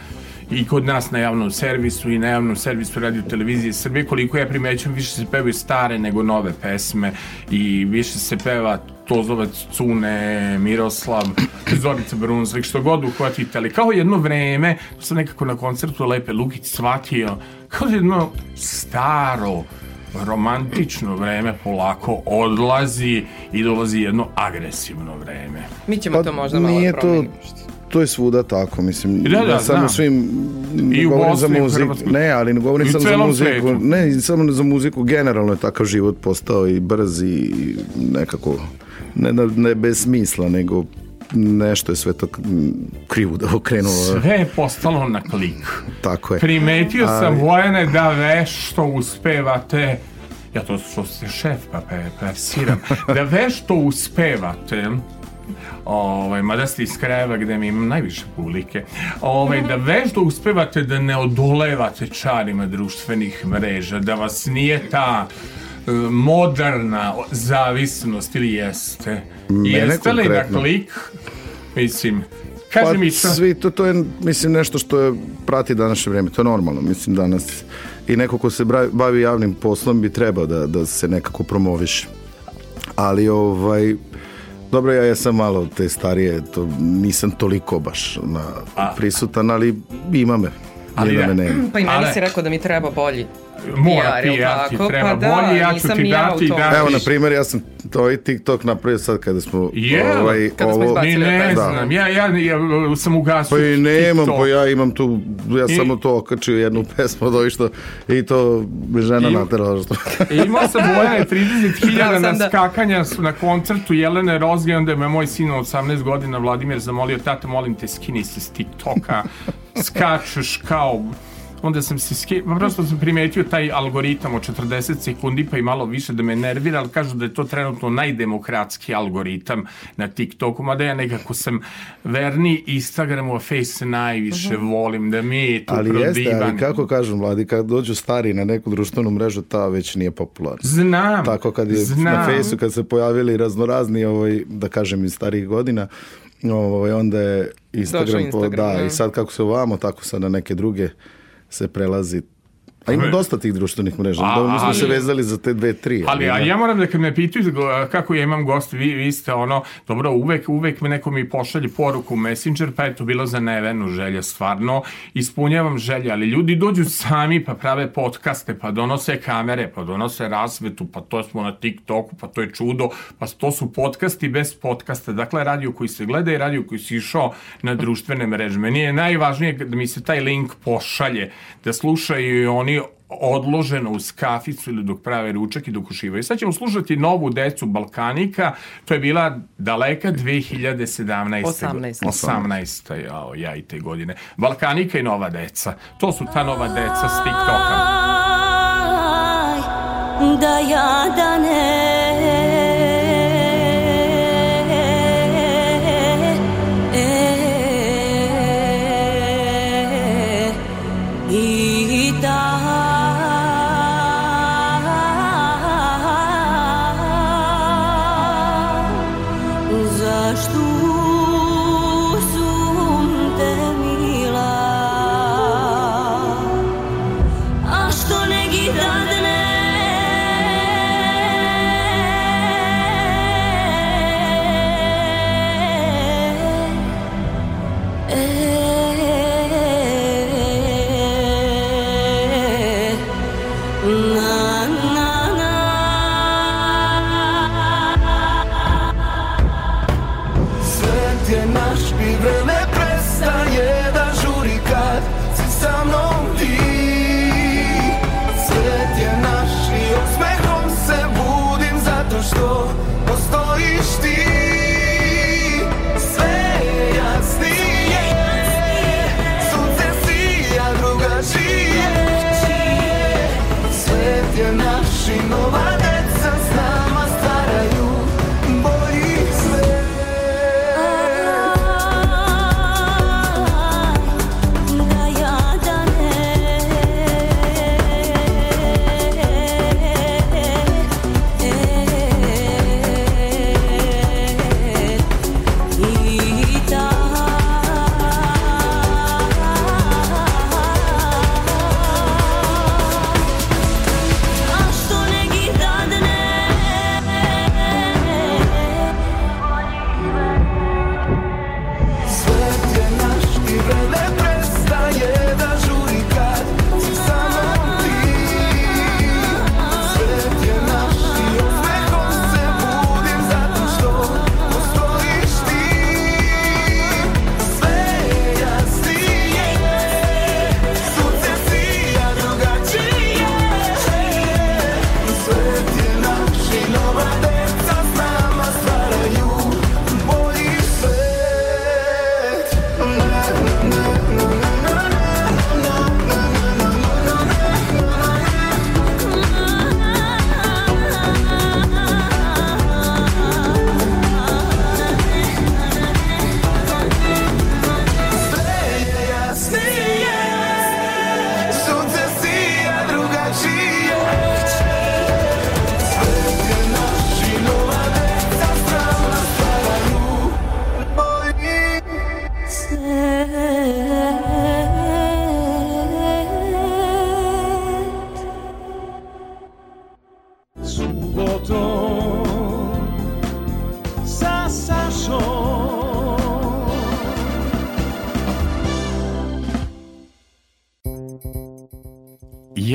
i kod nas na javnom servisu i na javnom servisu radio televizije Srbije koliko ja primećujem više se pevaju stare nego nove pesme i više se peva Tozovac, Cune, Miroslav, Zorica Brunslik, što god uhvatite, ali kao jedno vreme, to sam nekako na koncertu Lepe Lukić shvatio, kao jedno staro, romantično vreme polako odlazi i dolazi jedno agresivno vreme. Mi ćemo to možda malo Pa to, promenimo. To je svuda tako, mislim, Da, da, samo svim, I u za Bosni, u muziku, Hrvatskoj. ne, ali ne govorim u samo za muziku, svetu. ne, samo za muziku, generalno je takav život postao i brz i nekako, ne, ne bez smisla, nego nešto je sve to k- krivo da okrenulo. Sve je postalo na klik. Tako je. Primetio sam, Ali- Vojane, da vešto uspevate ja to što ste šef pa pe, persiram, da vešto uspevate ovaj, mada ste iz krajeva gde mi imam najviše publike, ovaj, da vešto uspevate da ne odolevate čarima društvenih mreža, da vas nije ta e, moderna zavisnost ili jeste? Mene jeste li konkretno. klik? Mislim, kaži Pa mi šta... svi, to, to je, mislim, nešto što je, prati današnje vreme, to je normalno, mislim, danas i neko ko se bavi javnim poslom bi trebao da, da se nekako promoviše. Ali, ovaj, dobro, ja jesam malo te starije, to nisam toliko baš na, prisutan, ali ima me. Ali da. nema. Pa i meni Ale- si rekao da mi treba bolji. Mora PR, ti, ja ti treba Pa da, bolji, ja ću ti ja dati. Evo, na primjer, ja sam to i TikTok napravio sad kada smo Je, ovaj, kada smo ovo... Ni ne Da. znam, ja, ja, ja sam ugasio Pa i nemam, TikTok. pa ja imam tu, ja I- samo to okačio jednu <laughs> pesmu od ovih što, i to žena I- naterala što... <laughs> Imao sam Bojane 30.000 Ja sam na da- skakanja na koncertu Jelene Rozge, onda je me moj sin od 18 godina Vladimir zamolio, tata molim te skini se s TikToka, <laughs> skačeš kao onda sam se ske... pa prosto sam primetio taj algoritam od 40 sekundi pa i malo više da me nervira, ali kažu da je to trenutno najdemokratski algoritam na TikToku, mada ja nekako sam verni Instagramu, a Face najviše volim da mi je tu Ali jeste, prodivan. ali kako kažu mladi, kad dođu stari na neku društvenu mrežu, ta već nije popularna. Znam. Tako kad je znam. na fejsu, kad se pojavili raznorazni, ovaj, da kažem iz starijih godina, ovaj, onda je Instagram, Došao po, Instagram, da, da. i sad kako se ovamo, tako sad na neke druge se prelazi. A ima Ove. dosta tih društvenih mreža. A, da, mi smo ali- se vezali za te dve, tri. Ali a ne. ja moram da kad me pitaju kako ja imam gost, vi, vi ste ono, dobro, uvek, uvek me neko mi pošalje poruku u Messenger, pa je to bilo za nevenu želja, stvarno, ispunjavam želje, ali ljudi dođu sami pa prave podcaste, pa donose kamere, pa donose rasvetu, pa to smo na TikToku, pa to je čudo, pa to su podcasti bez podcasta, dakle radio koji se gleda i radio koji si išao na društvene mreže. Meni je najvažnije da mi se taj link pošalje, da slušaju i oni odloženo uz kaficu ili dok prave ručak i dok uživaju. Sad ćemo slušati novu decu Balkanika, to je bila daleka 2017. 18.. 18. Jao, ja i te godine. Balkanika i nova deca. To su ta nova deca s TikToka. Da ja da ne je naš i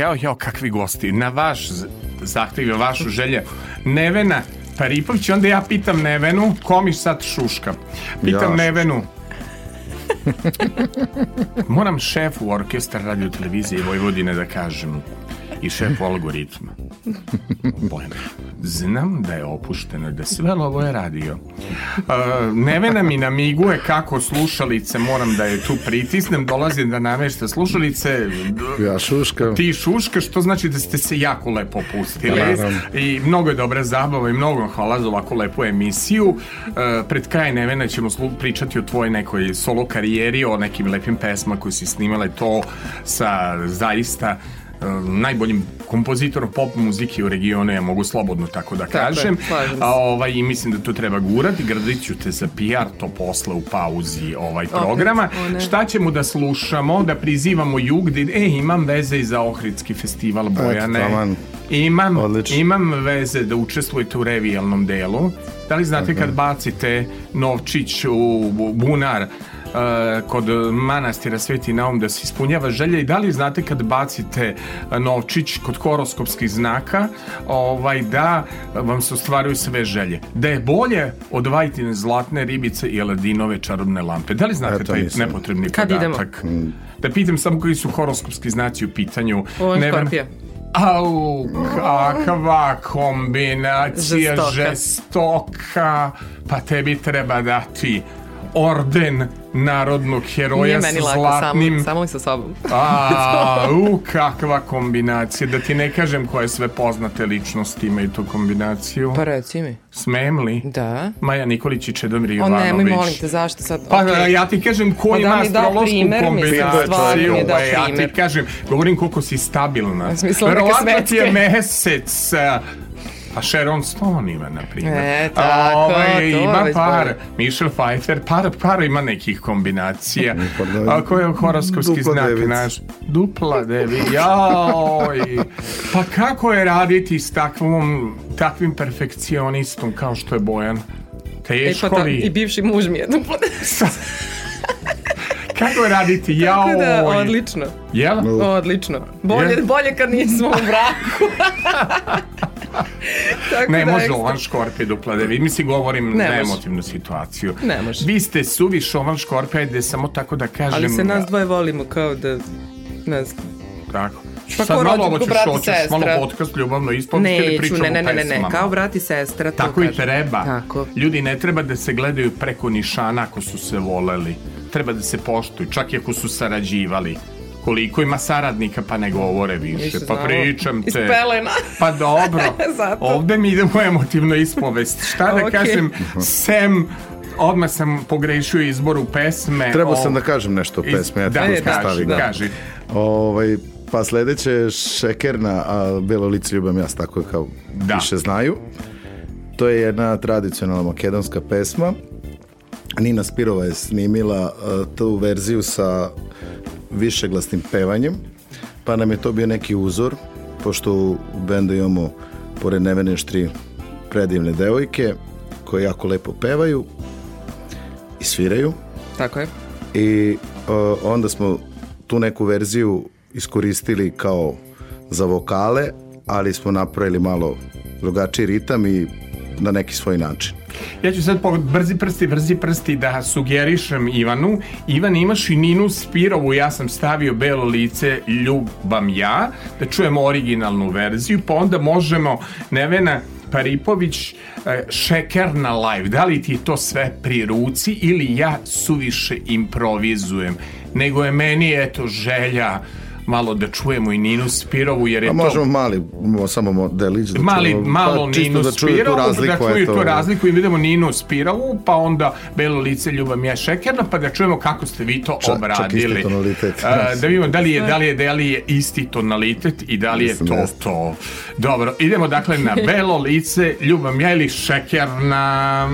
Jao, jao, kakvi gosti. Na vaš z- zahtev i vašu želje. Nevena Paripović, onda ja pitam Nevenu, ko mi sad šuška? Pitam Ja. Nevenu. Moram šefu orkestra radio televizije Vojvodine da kažem. i šef algoritma. Bojan, znam da je opušteno, da sve ovo je radio. Uh, Nevena mi namiguje kako slušalice, moram da je tu pritisnem, dolazim da namešta slušalice, Ja šuškam. ti šuška, što znači da ste se jako lepo pustili. Naravno. I mnogo je dobra zabava i mnogo hvala za ovako lepu emisiju. E, pred kraj Nevena ćemo pričati o tvojoj nekoj solo karijeri, o nekim lepim pesma koje si snimale to sa zaista e, najboljim kompozitorom pop muzike u regionu, ja mogu slobodno tako da je, kažem. se. A, ovaj, I mislim da to treba gurati. Gradit ću te za PR, to posle u pauzi ovaj programa. o ne. Šta ćemo da slušamo, da prizivamo jug, da, e, imam veze i za Ohridski festival Bojane. taman. Imam, Odlično. imam veze da učestvujete u revijalnom delu. Da li znate kad bacite novčić u bu- bunar kod manastira Sveti Naum da se ispunjava želja i da li znate kad bacite uh, novčić kod horoskopskih znaka ovaj, da vam se ostvaruju sve želje. Da je bolje od vajtine zlatne ribice i aladinove čarobne lampe. Da li znate taj nisam. nepotrebni Kad idemo? podatak? Da pitam samo koji su horoskopski znaci u pitanju. Ovo Ne je. Au, kakva kombinacija Žestoka. žestoka. Pa tebi treba dati orden narodnog heroja Nije sa zlatnim... samo, samo sa sobom. <laughs> A, u, kakva kombinacija. Da ti ne kažem koje sve poznate ličnosti imaju tu kombinaciju. Pa reci mi. Smem li? Da. Maja Nikolić i Čedomir O Jovanović. nemoj, molim te, zašto sad? Pa Okej. ja ti kažem ko Pa da ima mi dao astrološku primer, mislim, kombinaciju. stvarno mi je dao e, ja ti kažem, govorim koliko si stabilna. <laughs> Verovatno ti je mesec, pa Sharon Stone ima, na primjer. E, tako, to je ima par, bolje. Michelle Pfeiffer, par, par ima nekih kombinacija. <laughs> Pardon. A ko je horoskopski Dupla znak devica. naš? Dupla devi, jaoj. Pa kako je raditi s takvom, takvim perfekcionistom kao što je Bojan? E, Teško pa ta, li? I bivši muž mi je duplo Kako je raditi? Jaoj. <laughs> Tako da, odlično. Jel? Odlično. Bolje, Je? bolje kad nismo u braku. <laughs> <laughs> Tako Ne da, može. Ovan Škorpije dupla devi. Mislim, govorim Ne na emotivnu situaciju. Ne može. Vi ste suviš Ovan Škorpija, ajde samo tako da kažem. Ali se nas dvoje volimo kao da... Ne znam. Tako. Pa Sad malo ovo ćeš, i hoćeš malo podcast ljubavno ispovesti ili pričamo ne, ne, ne, ne, ne, kao brat i sestra. to Tako i kažem. treba. Tako. Ljudi ne treba da se gledaju preko nišana ako su se voleli. Treba da se poštuju, čak i ako su sarađivali. Koliko ima saradnika pa ne govore više. Ništa Pa znamo. pričam te. Iz pelena. Pa dobro. <laughs> Zato. Ovde mi idemo emotivno ispovest. Šta da Okej. kažem, sem odmah sam pogrešio izboru pesme. Trebao O- sam da kažem nešto o pesmi, ja da, tako E, da, stavim. kaži, kaži. Ovaj, pa sledeće je Šekerna, a Belo lice ljubam jas, tako kao Da. više znaju. To je jedna tradicionalna makedonska pesma. Nina Spirova je snimila a, tu verziju sa višeglasnim pevanjem, pa nam je to bio neki uzor, pošto u bendu imamo, pored Nevene još tri predivne devojke, koje jako lepo pevaju i sviraju. Tako je. I uh, onda smo tu neku verziju iskoristili kao za vokale, ali smo napravili malo drugačiji ritam i na neki svoj način. Ja ću sad po brzi prsti, brzi prsti da sugerišem Ivanu. Ivan, imaš i Ninu Spirovu, ja sam stavio belo lice, ljubam ja, da čujemo originalnu verziju, pa onda možemo Nevena Paripović, e, šekerna live. Da li ti to sve pri ruci ili ja suviše improvizujem? Nego je meni, eto, želja malo da čujemo i Ninu Spirovu, jer je A to... možemo mali, mo- samo modelić da Mali, čujemo, malo pa, Ninu da čuju tu Spirovu, razliku. da čuju eto. tu razliku i vidimo Ninu Spirovu, pa onda Belo lice ljubav je šekerna, pa da čujemo kako ste vi to Čak- čak obradili. tonalitet. A, da vidimo da li je, da li je, da li je isti tonalitet i da li je Mislim, to jeste. to. Dobro, idemo dakle na Belo lice ljubav je ili šekerna...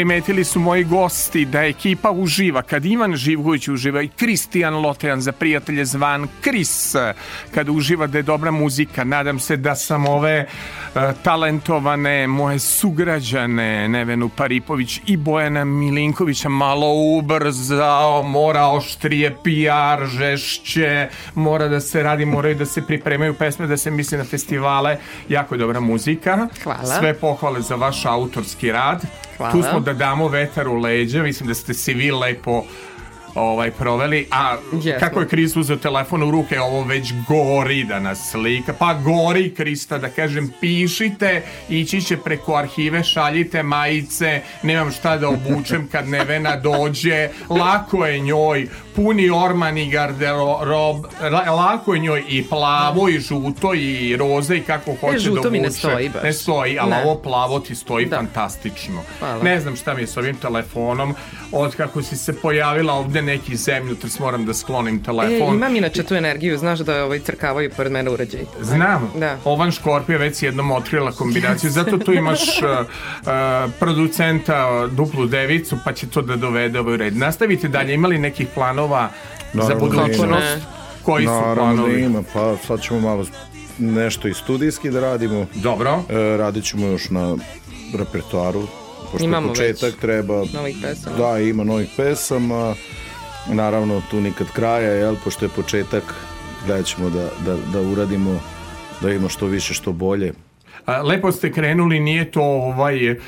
Primetili su moji gosti da ekipa uživa. Kad Ivan Živković uživa i Kristijan Lotejan za prijatelje zvan Kris kada uživa da je dobra muzika. Nadam se da sam ove e, talentovane moje sugrađane Nevenu Paripović i Bojana Milinkovića malo ubrzao. Mora oštrije PR žešće mora da se radi moraju da se pripremaju pesme da se misli na festivale. Jako je dobra muzika. Hvala. sve pohvale za vaš autorski rad Hvala. tu smo da damo vetar u leđa, mislim da ste se vi lepo ovaj proveli, a Jesmo. kako je Kris uzeo telefon u ruke, ovo već gori da nas slika, pa gori Krista da kažem, pišite, ići će preko arhive, šaljite majice, nemam šta da obučem kad Nevena dođe, lako je njoj, puni orman i garderob, la- lako je njoj i plavo i žuto i roze i kako hoće da žuto mi ne stoji baš. Ne stoji, ali Ne. ovo plavo ti stoji Da. fantastično. Hvala. Ne znam šta mi je s ovim telefonom. Od kako si se pojavila ovde neki zemljotres, moram da sklonim E, telefon. imam inače tu energiju, znaš da ovaj crkavaju pored mene uređaj. Znam, Da. Ovan Škorpija već jednom otkrila kombinaciju, zato tu imaš uh, <laughs> uh, producenta duplu devicu, pa će to da dovede ovaj red. Nastavite dalje, imali nekih planova za Naravno da budućnost? Koji su Naravno da planovi? ima, pa sad ćemo malo nešto i studijski da radimo. Dobro. E, radit ćemo još na repertoaru, pošto Imamo je početak već treba... Novih pesama. Da, ima novih pesama, naravno tu nikad kraja, jel, pošto je početak, gledat ćemo da, da, da uradimo, da ima što više, što bolje. A, Lepo ste krenuli, nije to ovaj, m,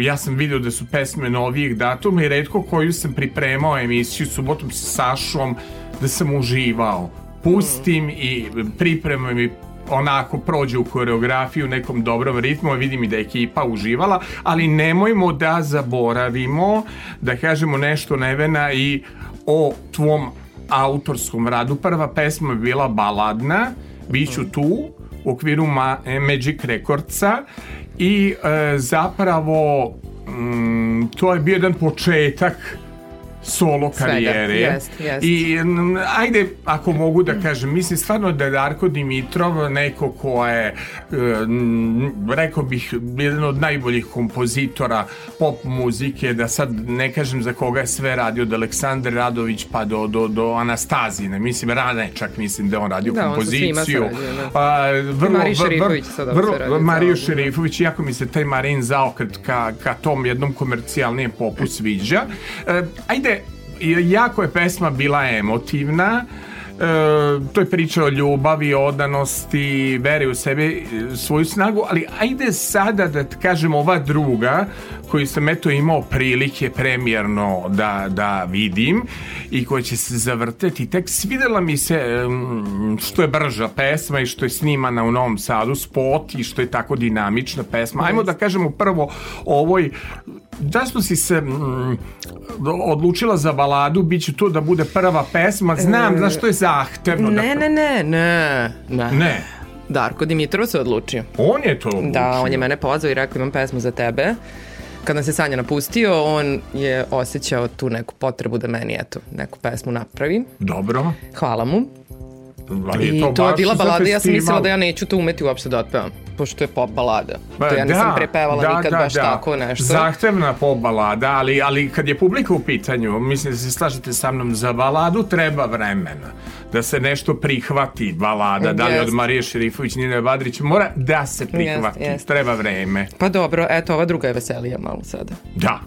ja sam vidio da su pesme novijih datuma i redko koju sam pripremao emisiju subotom sa Sašom da sam uživao. Pustim i pripremam i onako prođe u koreografiju u nekom dobrom ritmu, vidim i da je ekipa uživala, ali nemojmo da zaboravimo da kažemo nešto Nevena i o tvom autorskom radu. Prva pesma je bila baladna, Biću tu, u okviru Ma e, Magic Recordsa i e, zapravo mm, to je bio jedan početak solo Svega, karijere. jest, jest. I ajde, ako mogu da kažem, mislim stvarno da je Darko Dimitrov neko ko je, mm, rekao bih, jedan od najboljih kompozitora pop muzike, da sad ne kažem za koga je sve radio, od Aleksandar Radović pa do, do, do Anastazine, mislim, rane čak mislim da on radio Da, on kompoziciju. svima sarađuje, da. A, vrlo, Mariju vrlo- Šerifović sada vrlo, sarađuje Mariju. Šerifović, jako mi se taj Marin zaokret ka, ka tom jednom komercijalnijem popu sviđa. E, ajde, jako je pesma bila emotivna. To je priča o ljubavi, odanosti, veri u sebe, e, svoju snagu, ali ajde sada da kažem ova druga koju sam eto imao prilike premijerno da, da vidim i koja će se zavrteti tek. Svidela mi se što je brža pesma i što je snimana u Novom Sadu spot i što je tako dinamična pesma. Ajmo da kažemo prvo o ovoj Zašto si se mm, odlučila za baladu, bit će to da bude prva pesma, znam zašto je zahtevno. Ne, da... ne, ne, ne, ne. Ne, Darko Dimitrov se odlučio. on je to odlučio. Da, on je mene pozvao i rekao imam pesmu za tebe. Kad nas je Sanja napustio, on je osjećao tu neku potrebu da meni, eto, neku pesmu napravi. Dobro, Hvala mu. Ali I to, to, je bila balada, ja sam mislila da ja neću to umeti uopšte da otpevam, pošto je pop balada. Pa to ja nisam da, prepevala da, nikad da, baš da. tako nešto. Zahtevna pop balada, ali, ali kad je publika u pitanju, mislim da se slažete sa mnom, za baladu treba vremena. Da se nešto prihvati balada, da li od. Marije Šerifović, Nine Badrić, mora da se prihvati, jest. treba vreme. Pa dobro, eto, ova druga je veselija malo sada. Da.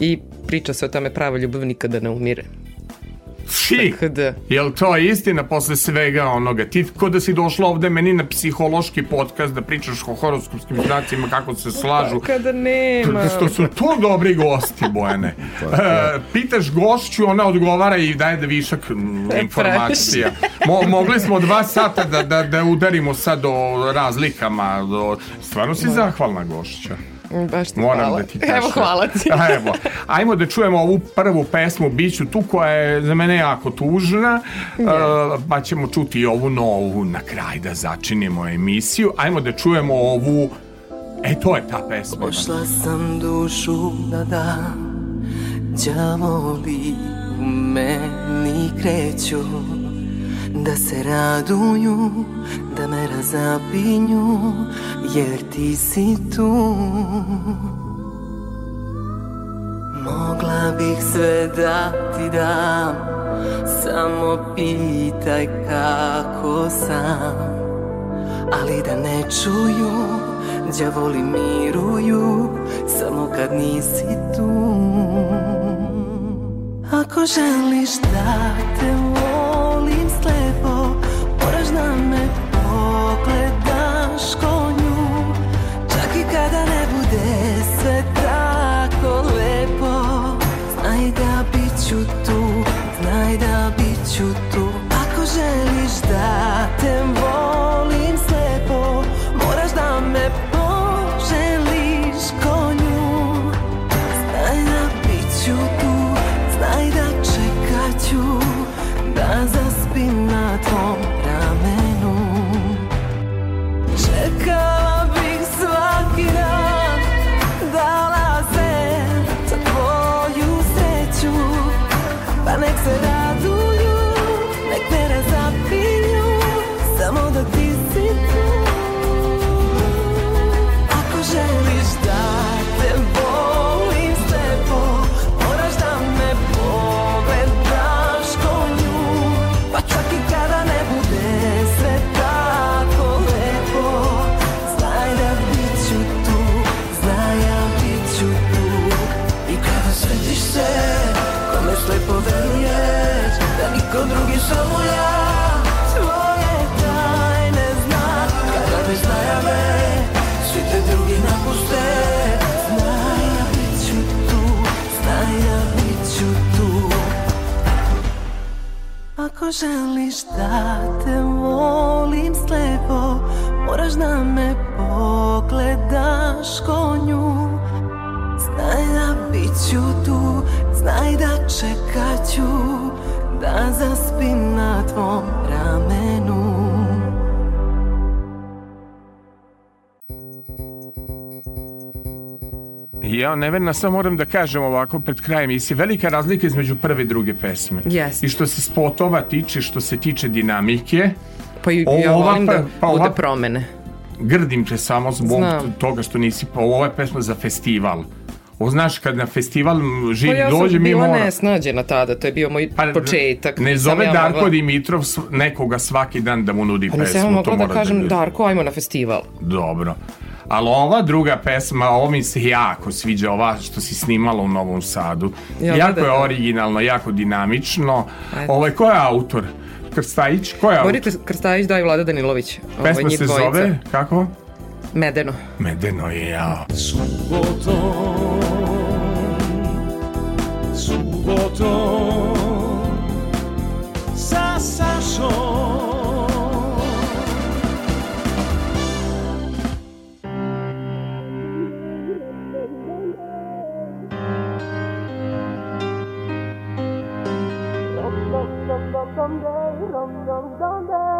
I priča se o tome prava ljubav nikada ne umire. Ši, da, Jel to istina posle svega onoga? Ti ko da si došla ovde meni na psihološki podcast da pričaš o horoskopskim znacima kako se slažu. kada nema. Što su to dobri gosti, Bojane. <laughs> E, pitaš gošću, ona odgovara i daje da višak mm, informacija. Mo, mogli smo dva sata da, da, da udarimo sad o razlikama. Do... Stvarno si zahvalna gošća. Baš ti Moram hvala. da ti kažem. <laughs> Evo, hvala ti. A, Evo, ajmo da čujemo ovu prvu pesmu Biću tu koja je za mene jako tužna, e, pa ćemo čuti i ovu novu na kraj da začinimo emisiju. Ajmo da čujemo ovu E, to je ta pesma. Pošla sam dušu da dam Đavoli u meni kreću Da se raduju, da me razapinju Jer ti si tu. Mogla bih sve da ti dam Samo pitaj kako sam. Ali da ne čuju Đavoli miruju Samo kad nisi tu. Ako želiš da te volim slepo Moraš da me pogledaš ko Čak i kada ne bude sve tako lepo Znaj da bit ću tu Znaj da bit ću tu. Ako želiš da te volim Ako želiš da te volim slepo Moraš da me pogledaš ko nju Znaj da bit ću tu Znaj da čekat ću Da zaspim na tvom Ja, Neverna, samo moram da kažem ovako pred krajem emisije, velika razlika između prve i druge pesme. Jeste. I što se spotova tiče, što se tiče dinamike, Pa i, Ova ja volim da pa- pa bude ova- promene. grdim te samo zbog Znam. toga što nisi, pa ovo je pesma za festival. Ovo znaš, kad na festival živi Pa ja sam dođe, mi bila mora... nesnađena tada, to je bio moj Pa, početak. Ne zove ja Darko mogla- Dimitrov nekoga svaki dan da mu nudi Pa pesmu. nisam ja mogla da mora kažem, bude. Darko, ajmo na festival. Dobro. Ali ova druga pesma, ovo mi se jako sviđa, ova što si snimala u Novom Sadu. Da, jako da, je da. originalno, jako dinamično. Eto. Ovaj, ko je autor? Krstajić? Koja je Borite Krstajić, da i Vlada Danilović. Ovo, Pesma se dvojica. zove, kako? Medeno. Medeno je, jao. Subotom, subotom Sa Sašom Prava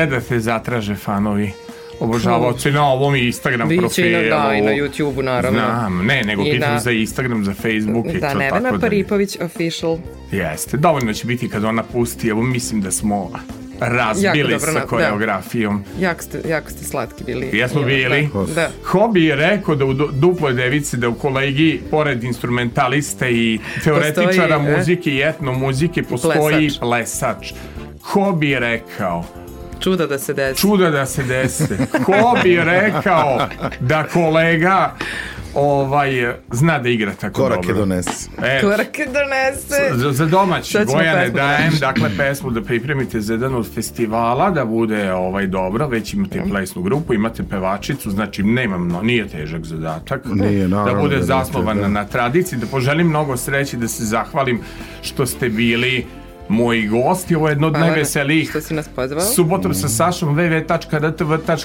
Gde da te zatraže fanovi? Obožavaoci na ovom Instagram Biće profilu. i na, da, i na YouTube-u, naravno. Znam, ne, nego I pitam na- za Instagram, za Facebook i Da, to Nevena tako da... Paripović official. Jeste, dovoljno će biti kad ona pusti, evo mislim da smo razbili dobro, sa da. koreografijom. Jako ste, jako ste slatki bili. Jesmo Da, bili? Da. Hobi je rekao da u du- duploj devici da u kolegi pored instrumentaliste i teoretičara Postoji, e? muzike i etno muzike postoji Plesač. plesač. Hobi je rekao Čuda da se desi. čuda da se dese. Ko bi rekao da kolega ovaj zna da igra tako Korake dobro. donese. E, Korake donese. za, za domaći Gojane pesmu dajem, da dakle pesmu da pripremite za jedan od festivala, da bude ovaj dobro, već imate plesnu grupu, imate pevačicu, znači nemam, no, nije težak zadatak. Nije, da naravno bude da zasnovana nije, da. na tradiciji, da poželim mnogo sreće, da se zahvalim što ste bili moji gosti. Ovo je jedno od Hvala. najveselijih. Što si nas pozvao. Subotom sa Sašom www.rtv.rs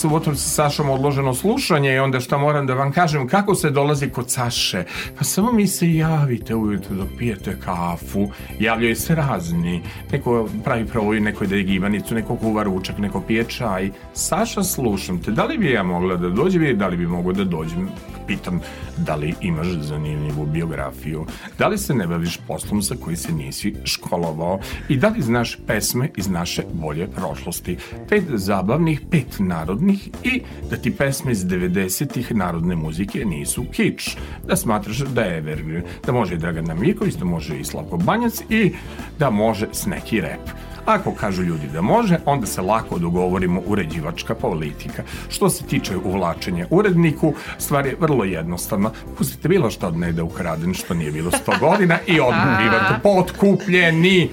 Subotom sa Sašom odloženo slušanje i onda što moram da vam kažem kako se dolazi kod Saše? Pa samo mi se javite ujutro dok pijete kafu. Javljaju se razni. Neko pravi provoju, neko ide gibanicu neko kuva ručak, neko pije čaj. Saša slušam te, da li bi ja mogla da dođem i da li bi mogao da dođem? Pitam da li imaš zanimljivu biografiju, da li se ne baviš poslom za koji se nisi školovao i da li znaš pesme iz naše bolje prošlosti, pet zabavnih, pet narodnih i da ti pesme iz 90-ih narodne muzike nisu kič, da smatraš da je evergreen, da može i Dragan Miković, da može i Slavko Banjac i da može s neki rep. Ako kažu ljudi da može, onda se lako dogovorimo uređivačka politika. Što se tiče uvlačenja uredniku, stvar je vrlo jednostavna. Pustite bilo što od nede ukraden, što nije bilo 100 godina i odmah <laughs> bivate potkupljeni.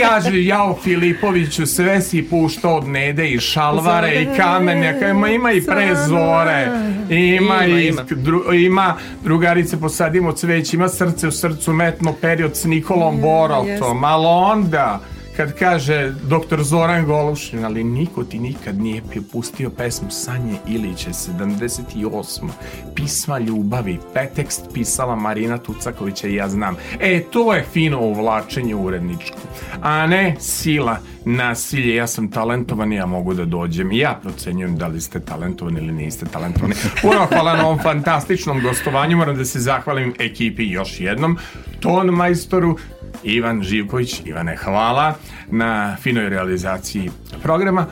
Kaže, jao Filipoviću, sve si puštao od nede i šalvare i kamenjaka, ima, ima i prezore, ima, Ima, i ima. dru- ima drugarice posadimo cveć, ima srce u srcu metno period s Nikolom Borotom, ali onda kad kaže doktor Zoran Golušin, ali niko ti nikad nije pustio pesmu Sanje Iliće, 78. Pisma ljubavi, pe tekst pisala Marina Tucakovića i ja znam. E, to je fino uvlačenje uredničko. A ne sila, nasilje, ja sam talentovan ja mogu da dođem. I ja procenjujem da li ste talentovani ili niste talentovani. Puno hvala na ovom fantastičnom gostovanju. Moram da se zahvalim ekipi još jednom. Ton majstoru, Ivan Živković, Ivane, hvala na finoj realizaciji programa.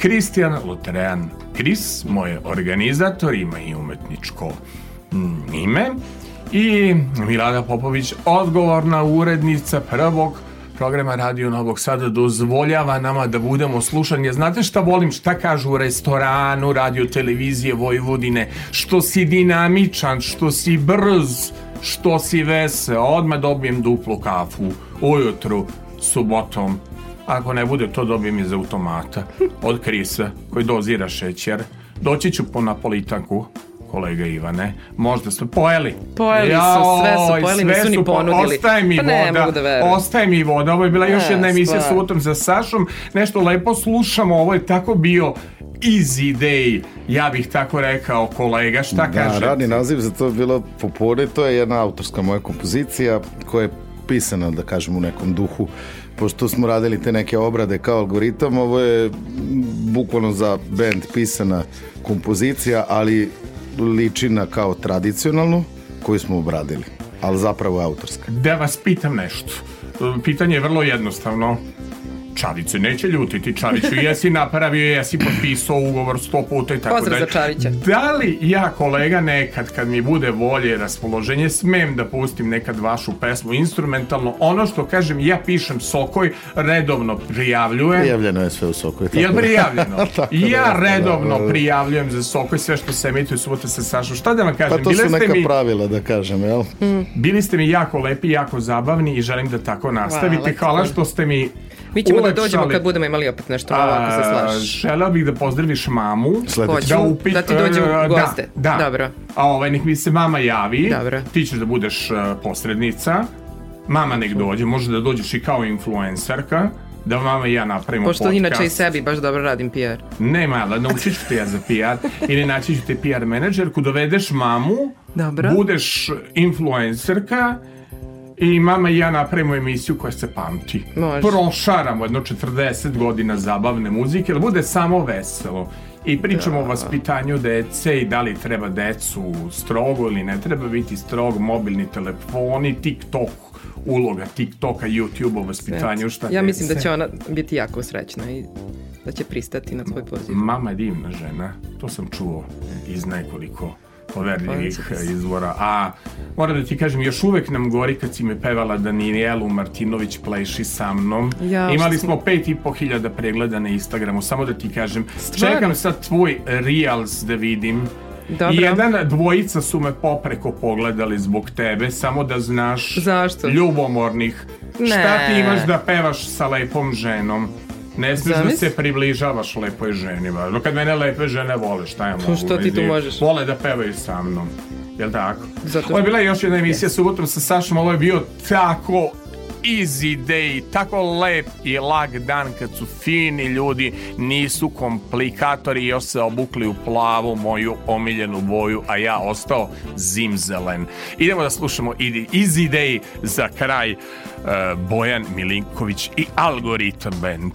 Kristijan Luterean Kris, moj organizator, ima i umetničko mm, ime. I Milada Popović, odgovorna urednica prvog programa Radio Novog Sada dozvoljava nama da budemo slušani. Znate šta volim, šta kažu u restoranu, radio, televizije Vojvodine, što si dinamičan, što si brz, što si vesel, odmah dobijem duplu kafu ujutru, subotom. Ako ne bude, to dobijem iz automata od Krisa koji dozira šećer. Doći ću po napolitanku kolega Ivane, možda smo pojeli. Pojeli su, sve su pojeli, sve nisu ni su po- ponudili. Ostaje mi Pa ne voda, mogu da verujem. ostaje mi voda. Ovo je bila još Ne, jedna emisija stvarno. subotom za Sašom. Nešto lepo slušamo, ovo je tako bio easy day, ja bih tako rekao kolega, šta Da, kažete? radni naziv za to je bilo popore, to je jedna autorska moja kompozicija koja je pisana, da kažem, u nekom duhu. Pošto smo radili te neke obrade kao algoritam, ovo je bukvalno za band pisana kompozicija, ali liči na kao tradicionalnu koju smo obradili, ali zapravo je autorska. Da vas pitam nešto. Pitanje je vrlo jednostavno. Čavić neće ljutiti Čaviću, jesi napravio, jesi potpisao ugovor sto puta i tako Pozdrav dalje. za Čavića. Da li ja kolega nekad kad mi bude volje raspoloženje smem da pustim nekad vašu pesmu instrumentalno, ono što kažem ja pišem Sokoj redovno prijavljujem. Prijavljeno je sve u soku. je tako Jel da- prijavljeno? <laughs> Tako da ja redovno da, da. prijavljujem za Sokoj sve što se emituje subota sa Sašom. Šta da vam kažem? Pa to Bile su ste neka mi- pravila, da kažem, jel? Bili ste mi jako lepi, jako zabavni i želim da tako nastavite. Hvala. Hvala što ste mi Mi ćemo da ulepšali. dođemo kad budemo imali opet nešto novo, ako se A, slažeš. Želeo bih da pozdraviš mamu. Sledeći. Hoću upit- da ti dođem e, u goste. Da, da. Dobro. A ovaj, nek mi se mama javi. Dobro. Ti ćeš da budeš e, posrednica. Mama nek dođe, može da dođeš i kao influencerka. Da mama i ja napravimo Pošto podcast. inače i sebi baš dobro radim PR. Ne mala, naučit ću te ja za PR <laughs> ili naći ću te PR menadžerku, dovedeš mamu, Dobro. budeš influencerka i mama i ja napravimo emisiju koja se pamti. Može. Prošaramo jedno 40 godina zabavne muzike, da bude samo veselo. I pričamo o vaspitanju dece i da li treba decu strogo ili ne treba biti strog, mobilni telefoni, TikTok, uloga TikToka, YouTube-a, vaspitanju, šta Ja mislim da će ona biti jako srećna i da će pristati na tvoj poziv. Mama je divna žena, to sam čuo iz nekoliko poverljivih izvora. A moram da ti kažem, još uvek nam gori kad si me pevala Danijelu Martinović pleši sa mnom. Ja, Imali smo pet i po hiljada pregleda na Instagramu, samo da ti kažem. Stvarno? Čekam sad tvoj Reels da vidim. Dobro. Jedan dvojica su me popreko pogledali zbog tebe, samo da znaš Zašto? ljubomornih. Šta Ne. ti imaš da pevaš sa lepom ženom? Ne smiješ da se približavaš lepoj ženi. ba. Kad mene lepe žene vole, šta ja mogu? što ti tu možeš? Vole da pevaju sa mnom. Jel tako? Zato- Ovo je bila još jedna emisija subotom sa Sašom, ovo je bio tako easy day, tako lep i lag dan kad su fini ljudi, nisu komplikatori još se obukli u plavu moju omiljenu boju, a ja ostao zimzelen. Idemo da slušamo Easy Day za kraj uh, Bojan Milinković i Algoritam Band.